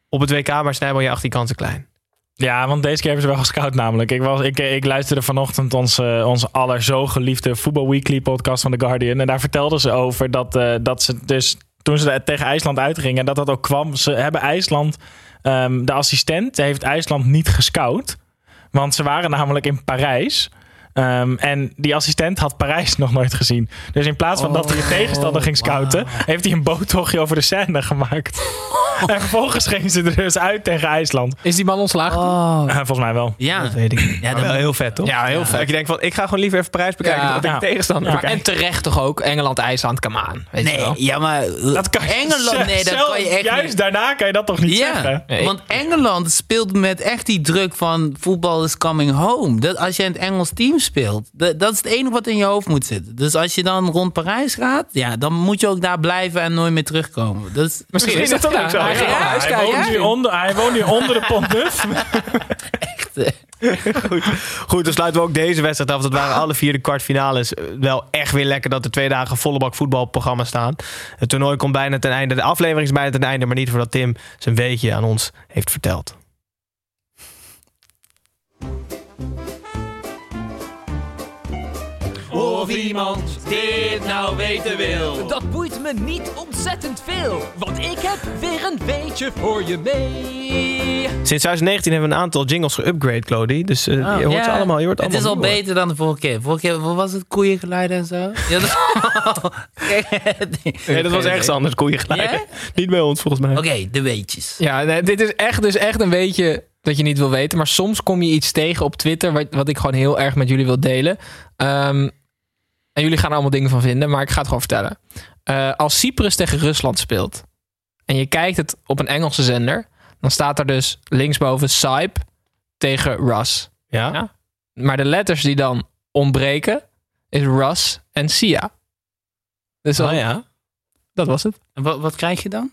Speaker 1: op het WK. Maar snijbel je acht die kansen klein.
Speaker 6: Ja, want deze keer hebben ze wel gescout namelijk. Ik, was, ik, ik luisterde vanochtend onze, onze aller zo geliefde Voetbal Weekly podcast van The Guardian. En daar vertelden ze over dat, eh, dat ze dus toen ze tegen IJsland uitgingen... dat dat ook kwam. Ze hebben IJsland... ehm, de assistent heeft IJsland niet gescout. Want ze waren namelijk in Parijs... Ehm, en die assistent had Parijs nog nooit gezien. Dus in plaats van dat hij de tegenstander ging scouten, heeft hij een boottochtje over de Seine gemaakt. en vervolgens gingen ze er dus uit tegen IJsland.
Speaker 8: Is die man ontslagen?
Speaker 7: Oh,
Speaker 6: Eh, volgens mij wel.
Speaker 7: ja.
Speaker 1: Dat weet ik niet.
Speaker 7: Ja,
Speaker 1: Maar wel heel vet, toch?
Speaker 8: Ja, heel vet.
Speaker 1: Dat je denkt van, ik ga gewoon liever even Parijs bekijken...
Speaker 8: Ja.
Speaker 1: dan dat ik
Speaker 6: Ja.
Speaker 1: tegenstander
Speaker 6: Ja.
Speaker 1: bekijk.
Speaker 8: En terecht toch ook. Engeland, IJsland, come on. Weet je wel.
Speaker 7: nee, ja, maar
Speaker 6: Dat kan je
Speaker 7: Engeland, nee, dat
Speaker 6: zelf-
Speaker 7: kan je echt
Speaker 6: Juist
Speaker 7: niet.
Speaker 6: daarna kan je dat toch niet
Speaker 7: Ja,
Speaker 6: zeggen?
Speaker 8: Nee.
Speaker 7: want Engeland speelt met echt die druk van voetbal is coming home. Dat als je in het Engels team speelt, dat, dat is het enige wat in je hoofd moet zitten. Dus als je dan rond Parijs gaat, ja, dan moet je ook daar blijven en nooit meer terugkomen. Dat is,
Speaker 8: Misschien is dat
Speaker 1: ook zo.
Speaker 8: Hij
Speaker 1: Ja,
Speaker 6: woont nu onder, hij woont nu onder de Pont Neuf.
Speaker 1: Goed, dan sluiten we ook deze wedstrijd af. Dat waren alle vier de kwartfinales. Eh, Wel echt weer lekker dat er twee dagen volle bak voetbalprogramma staan. Het toernooi komt bijna ten einde. De aflevering is bijna ten einde. Maar niet voordat Tim zijn weetje aan ons heeft verteld.
Speaker 3: Iemand dit nou weten wil.
Speaker 10: Dat boeit me niet ontzettend veel, want ik heb weer een beetje voor je mee.
Speaker 1: Sinds 2019 hebben we een aantal jingles geupgrade, Claudie. Dus eh, je hoort
Speaker 7: Ja,
Speaker 1: ze allemaal. Je hoort
Speaker 7: het is al
Speaker 1: allemaal nieuwe.
Speaker 7: beter dan de vorige keer. Vorige keer wat was het koeiengeluiden en zo. Ja, dat,
Speaker 1: Nee, dat was ergens anders. Koeien gelijk.
Speaker 7: Ja?
Speaker 1: Niet bij ons, volgens mij.
Speaker 7: Oké, de weetjes.
Speaker 8: Ja, nee, dit is echt, dus echt een beetje dat je niet wil weten. Maar soms kom je iets tegen op Twitter... wat, wat ik gewoon heel erg met jullie wil delen. Ehm, en jullie gaan er allemaal dingen van vinden, maar ik ga het gewoon vertellen. Eh, als Cyprus tegen Rusland speelt... en je kijkt het op een Engelse zender... dan staat er dus linksboven Saip tegen Russ.
Speaker 1: Ja?
Speaker 8: Ja. Maar de letters die dan ontbreken... is Russ en Sia. Dus
Speaker 1: Oh ja.
Speaker 8: dat was het.
Speaker 7: En wat, wat krijg je dan?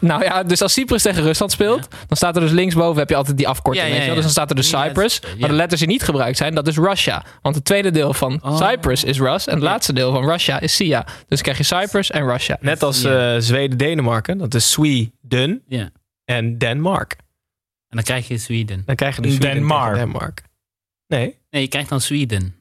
Speaker 8: Nou ja, dus als Cyprus tegen Rusland speelt, dan staat er dus linksboven heb je altijd die afkorting.
Speaker 7: Ja, ja,
Speaker 8: weet je. Dus dan staat er dus
Speaker 7: Ja,
Speaker 8: Cyprus.
Speaker 7: ja.
Speaker 8: Maar de letters die niet gebruikt zijn, dat is Russia. Want het tweede deel van
Speaker 7: Oh.
Speaker 8: Cyprus is Rus. En het laatste deel van Russia is Sia. Dus krijg je Cyprus en Russia.
Speaker 1: Net als
Speaker 7: Ja.
Speaker 1: eh, Zweden-Denemarken. Dat is Sweden
Speaker 7: Ja.
Speaker 1: en Denmark.
Speaker 7: En dan krijg je Sweden.
Speaker 1: Dan krijg je dus Sweden
Speaker 6: Denmark.
Speaker 1: Nee.
Speaker 7: Nee, je krijgt dan Sweden.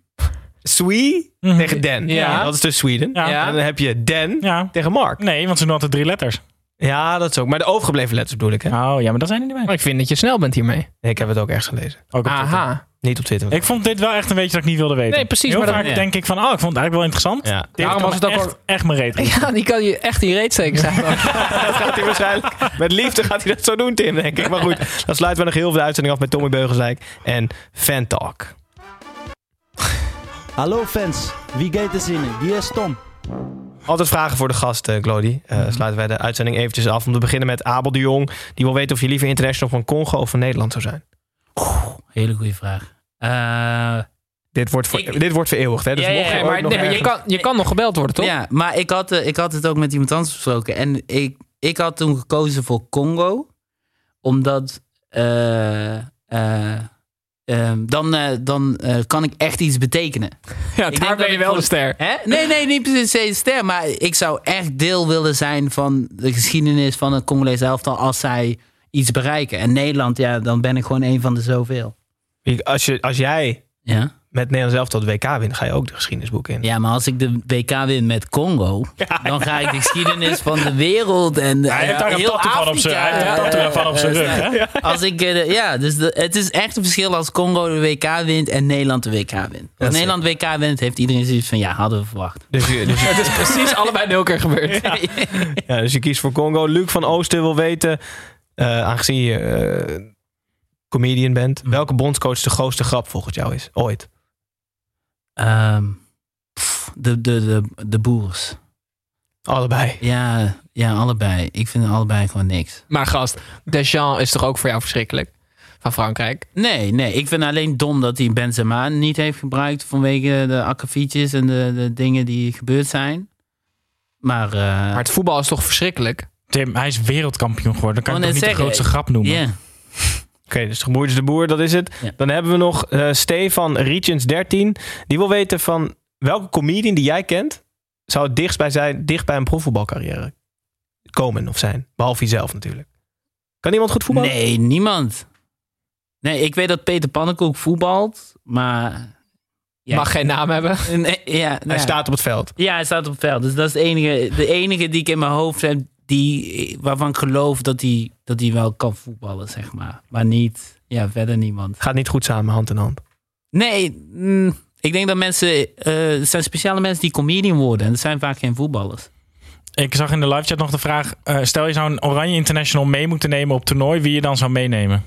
Speaker 1: Swee
Speaker 6: Mhm.
Speaker 1: tegen Den.
Speaker 8: Ja.
Speaker 1: Dat is dus Sweden. En dan heb je Den
Speaker 6: Ja.
Speaker 1: tegen Mark.
Speaker 6: Nee, want ze doen altijd drie letters.
Speaker 1: Ja, dat is ook. Maar de overgebleven letters bedoel ik. Hè?
Speaker 6: Oh ja, maar dat zijn er niet bij.
Speaker 8: Maar ik vind dat je snel bent hiermee.
Speaker 1: Nee, ik heb het ook ergens gelezen.
Speaker 6: Ook op Twitter.
Speaker 8: Aha.
Speaker 1: Niet op Twitter.
Speaker 6: Ik vond dit wel echt een beetje dat ik niet wilde weten.
Speaker 8: Nee, precies,
Speaker 6: Heel
Speaker 8: maar
Speaker 6: vaak
Speaker 7: ja.
Speaker 6: denk ik van, oh, ik vond het eigenlijk wel interessant.
Speaker 1: Ja.
Speaker 6: Dit
Speaker 8: Daarom was het ook
Speaker 6: echt, echt mijn reet.
Speaker 8: Ja, die kan je echt in je reet steken. Zijn.
Speaker 1: dat gaat hij waarschijnlijk. Met liefde gaat hij dat zo doen, Tim, denk ik. Maar goed, dan sluiten we nog heel veel de uitzending af met Tommy Beugelsdijk en Fan Talk.
Speaker 11: Hallo fans, wie gaat er zinnen? Hier is Tom.
Speaker 1: Altijd vragen voor de gast, eh Glody. Eh, sluiten wij de uitzending eventjes af om te beginnen met Abel de Jong. Die wil weten of je liever international van Congo of van Nederland zou zijn.
Speaker 7: Hele goede vraag. Eh,
Speaker 1: Dit wordt, voor,
Speaker 7: Ik-
Speaker 1: dit wordt vereeuwigd, hè? Dus
Speaker 7: Ja, ja,
Speaker 1: mocht je
Speaker 7: ja,
Speaker 1: ooit
Speaker 8: maar,
Speaker 1: nog
Speaker 8: nee, maar je, kan, je kan nog gebeld worden, toch?
Speaker 7: Ja, maar ik had, ik had het ook met iemand anders besproken. En ik, ik had toen gekozen voor Congo. Omdat... eh, eh, ehm, dan eh, dan eh, kan ik echt iets betekenen.
Speaker 8: Ja,
Speaker 7: Ik
Speaker 8: daar ben je wel
Speaker 7: voor-
Speaker 8: de ster.
Speaker 7: Hè? Nee, nee, niet precies een ster. Maar ik zou echt deel willen zijn van de geschiedenis van het Congolese elftal als zij iets bereiken. En Nederland, ja, dan ben ik gewoon een van de zoveel.
Speaker 1: Als, je, als jij
Speaker 7: Ja?
Speaker 1: Met Nederland zelf tot WK wint, ga je ook de geschiedenisboeken in.
Speaker 7: Ja, maar als ik de WK win met Congo, dan ga ik de geschiedenis van de wereld en
Speaker 6: Hij heeft daar een
Speaker 7: heel
Speaker 6: tattoo van op zijn-
Speaker 7: Afrika,
Speaker 6: hij heeft een tattoo
Speaker 7: eh,
Speaker 6: van op zijn
Speaker 7: eh,
Speaker 6: rug, hè?
Speaker 7: ja. Als ik, eh, de- ja, dus de- het is echt een verschil als Congo de WK wint en Nederland de WK wint. Als Nederland de WK wint, heeft iedereen zoiets van ja, hadden we verwacht.
Speaker 1: Dus dus
Speaker 8: Het is precies allebei nul keer gebeurd.
Speaker 1: ja, dus je kiest voor Congo. Luc van Oosten wil weten, eh, aangezien je eh, comedian bent,
Speaker 7: Mm.
Speaker 1: welke bondscoach de grootste grap volgens jou is? Ooit.
Speaker 7: Ehm, pff, de, de, de, de boers.
Speaker 1: Allebei.
Speaker 7: Ja, ja, allebei. Ik vind allebei gewoon niks.
Speaker 8: Maar gast, Deschamps is toch ook voor jou verschrikkelijk? Van Frankrijk.
Speaker 7: Nee, nee. Ik vind alleen dom dat hij Benzema niet heeft gebruikt vanwege de akkefietjes en de, de dingen die gebeurd zijn. Maar, eh,
Speaker 8: Maar het voetbal is toch verschrikkelijk?
Speaker 6: Tim, hij is wereldkampioen geworden. Dan kan
Speaker 7: Ik
Speaker 6: toch niet de grootste grap noemen?
Speaker 7: ja.
Speaker 1: Oké, dus de Gemoeid is de Boer, dat is het. Dan hebben we nog eh, Stefan Rietjens 13. Die wil weten van welke comedian die jij kent... zou het dichtst bij, zijn, dicht bij een profvoetbalcarrière komen of zijn. Behalve jezelf natuurlijk. Kan iemand goed voetballen?
Speaker 7: Nee, niemand. Nee, ik weet dat Peter Pannenkoek voetbalt, maar...
Speaker 8: Mag geen naam hebben.
Speaker 7: Nee, ja,
Speaker 1: Hij staat op het veld.
Speaker 7: Ja, hij staat op het veld. Dus dat is de enige, de enige die ik in mijn hoofd heb, die, waarvan ik geloof dat hij, dat hij wel kan voetballen, zeg maar. Maar niet, ja, verder niemand.
Speaker 1: Gaat niet goed samen, hand in hand.
Speaker 7: Nee, mm, ik denk dat mensen, eh, er zijn speciale mensen die comedian worden en dat zijn vaak geen voetballers.
Speaker 6: Ik zag in de live chat nog de vraag: eh, stel je zou een Oranje International mee moeten nemen op toernooi, wie je dan zou meenemen?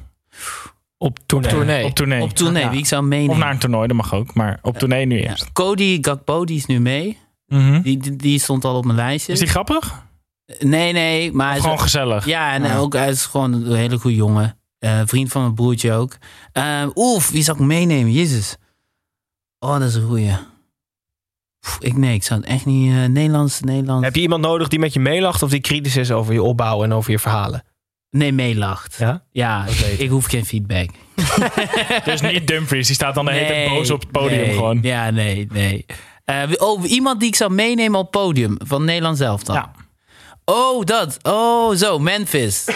Speaker 1: Op toernooi.
Speaker 8: tournee.
Speaker 6: Op tournee.
Speaker 7: Op tournee, wie ik zou meenemen.
Speaker 6: Of naar een toernooi, dat mag ook. Maar op tournee nu eerst.
Speaker 7: Cody Gakpo, die is nu mee.
Speaker 6: Mhm.
Speaker 7: Die, die, die stond al op mijn lijstje.
Speaker 6: Is die grappig?
Speaker 7: Nee, nee. Maar is
Speaker 6: gewoon gezellig?
Speaker 7: Ja, en
Speaker 6: Ja.
Speaker 7: ook hij is gewoon een hele goede jongen. Eh, vriend van mijn broertje ook. Eh, Oef, wie zou ik meenemen? Jezus. Oh, dat is een goeie. Pff, ik nee, ik zou het echt niet... eh, Nederlands, Nederlands...
Speaker 1: Heb je iemand nodig die met je meelacht of die kritisch is over je opbouw en over je verhalen?
Speaker 7: Nee, meelacht.
Speaker 1: Ja?
Speaker 7: Ja, ik hoef geen feedback.
Speaker 6: Dus niet Dumfries, die staat dan de hele tijd boos op het podium
Speaker 7: nee.
Speaker 6: gewoon.
Speaker 7: Ja, nee, nee. Eh, oh, iemand die ik zou meenemen op het podium van Nederland zelf dan.
Speaker 6: Ja.
Speaker 7: Oh, dat. Oh, zo, Memphis.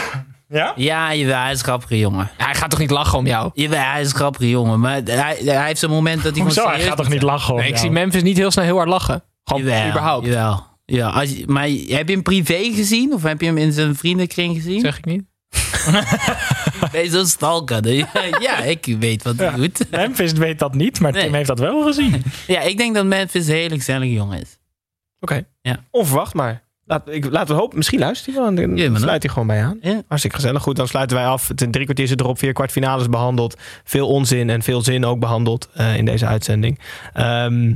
Speaker 6: Ja?
Speaker 7: Ja, jawel, hij is een grappige jongen.
Speaker 8: Hij gaat toch niet lachen om jou?
Speaker 7: Jawel, hij is een grappige jongen. Maar hij, hij heeft zo'n moment dat hij
Speaker 6: Hoezo? Hij gaat toch
Speaker 7: moet
Speaker 6: niet lachen om
Speaker 8: Nee, ik
Speaker 6: jou?
Speaker 8: zie Memphis niet heel snel heel hard lachen. Gewoon
Speaker 7: Jawel,
Speaker 8: überhaupt.
Speaker 7: Jawel. Ja, als je, maar heb je hem privé gezien? Of heb je hem in zijn vriendenkring gezien?
Speaker 8: Zeg ik niet.
Speaker 7: Ben je zo'n stalker? ja, ik weet wat hij doet.
Speaker 6: Memphis weet dat niet, maar
Speaker 7: Nee.
Speaker 6: Tim heeft dat wel gezien.
Speaker 7: Ja, ik denk dat Memphis een hele gezellige jongen is.
Speaker 1: Oké.
Speaker 7: Ja.
Speaker 1: Onverwacht, maar laat, ik, laten we hopen. Misschien luistert hij wel. Dan
Speaker 7: Ja,
Speaker 1: sluit hij gewoon bij aan.
Speaker 7: Ja.
Speaker 1: Hartstikke gezellig. Goed, dan sluiten wij af. Het drie kwartier zit erop. Vier kwartfinales behandeld. Veel onzin en veel zin ook behandeld eh, in deze uitzending. Ehm,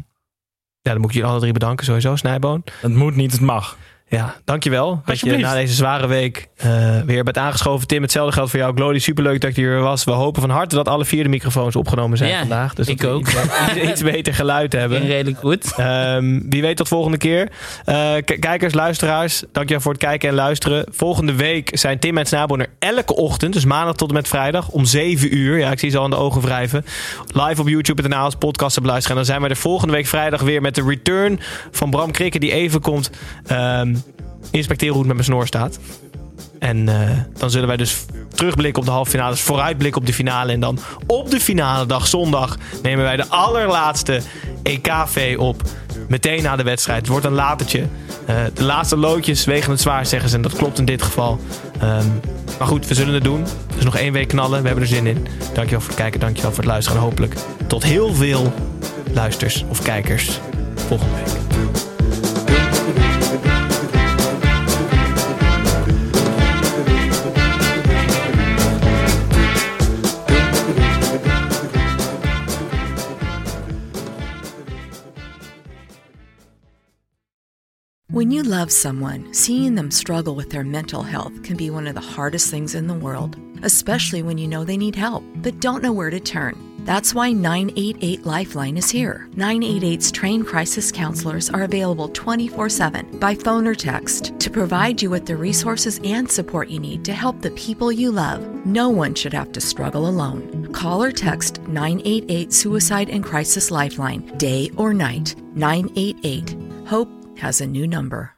Speaker 1: ja, dan moet ik jullie alle drie bedanken sowieso, Snijboon.
Speaker 6: Het moet niet, het mag.
Speaker 1: Ja, dankjewel. Dat je na deze zware week eh, weer bent aangeschoven. Tim, hetzelfde geldt voor jou. Glody, superleuk dat je er weer was. We hopen van harte dat alle vier de microfoons opgenomen zijn
Speaker 7: Ja,
Speaker 1: vandaag. Dus
Speaker 7: ik ook.
Speaker 1: Iets, iets beter geluid hebben.
Speaker 7: Redelijk goed.
Speaker 1: Ehm, wie weet tot volgende keer. Eh, kijkers, luisteraars, dankjewel voor het kijken en luisteren. Volgende week zijn Tim en Snabel er elke ochtend, dus maandag tot en met vrijdag, om 7 uur. Ja, ik zie ze al aan de ogen wrijven. Live op YouTube.nl als podcast te beluisteren. En dan zijn we er volgende week vrijdag weer met de return van Bram Krikke, die even komt ehm, inspecteren hoe het met mijn snor staat. En eh, dan zullen wij dus terugblikken op de halve finales, vooruitblikken op de finale. En dan op de finale dag, zondag, nemen wij de allerlaatste EKV op. Meteen na de wedstrijd. Het wordt een latertje. Eh, de laatste loodjes wegen het zwaar, zeggen ze. En dat klopt in dit geval. Ehm, maar goed, we zullen het doen. Dus nog één week knallen. We hebben er zin in. Dankjewel voor het kijken. Dankjewel voor het luisteren. En hopelijk tot heel veel luisters of kijkers volgende week.
Speaker 12: When you love someone, seeing them struggle with their mental health can be one of the hardest things in the world, especially when you know they need help but don't know where to turn. That's why 988 Lifeline is here. 988's trained crisis counselors are available 24 7 by phone or text to provide you with the resources and support you need to help the people you love. No one should have to struggle alone. Call or text 988 Suicide and Crisis Lifeline, day or night. 988. Hope has a new number.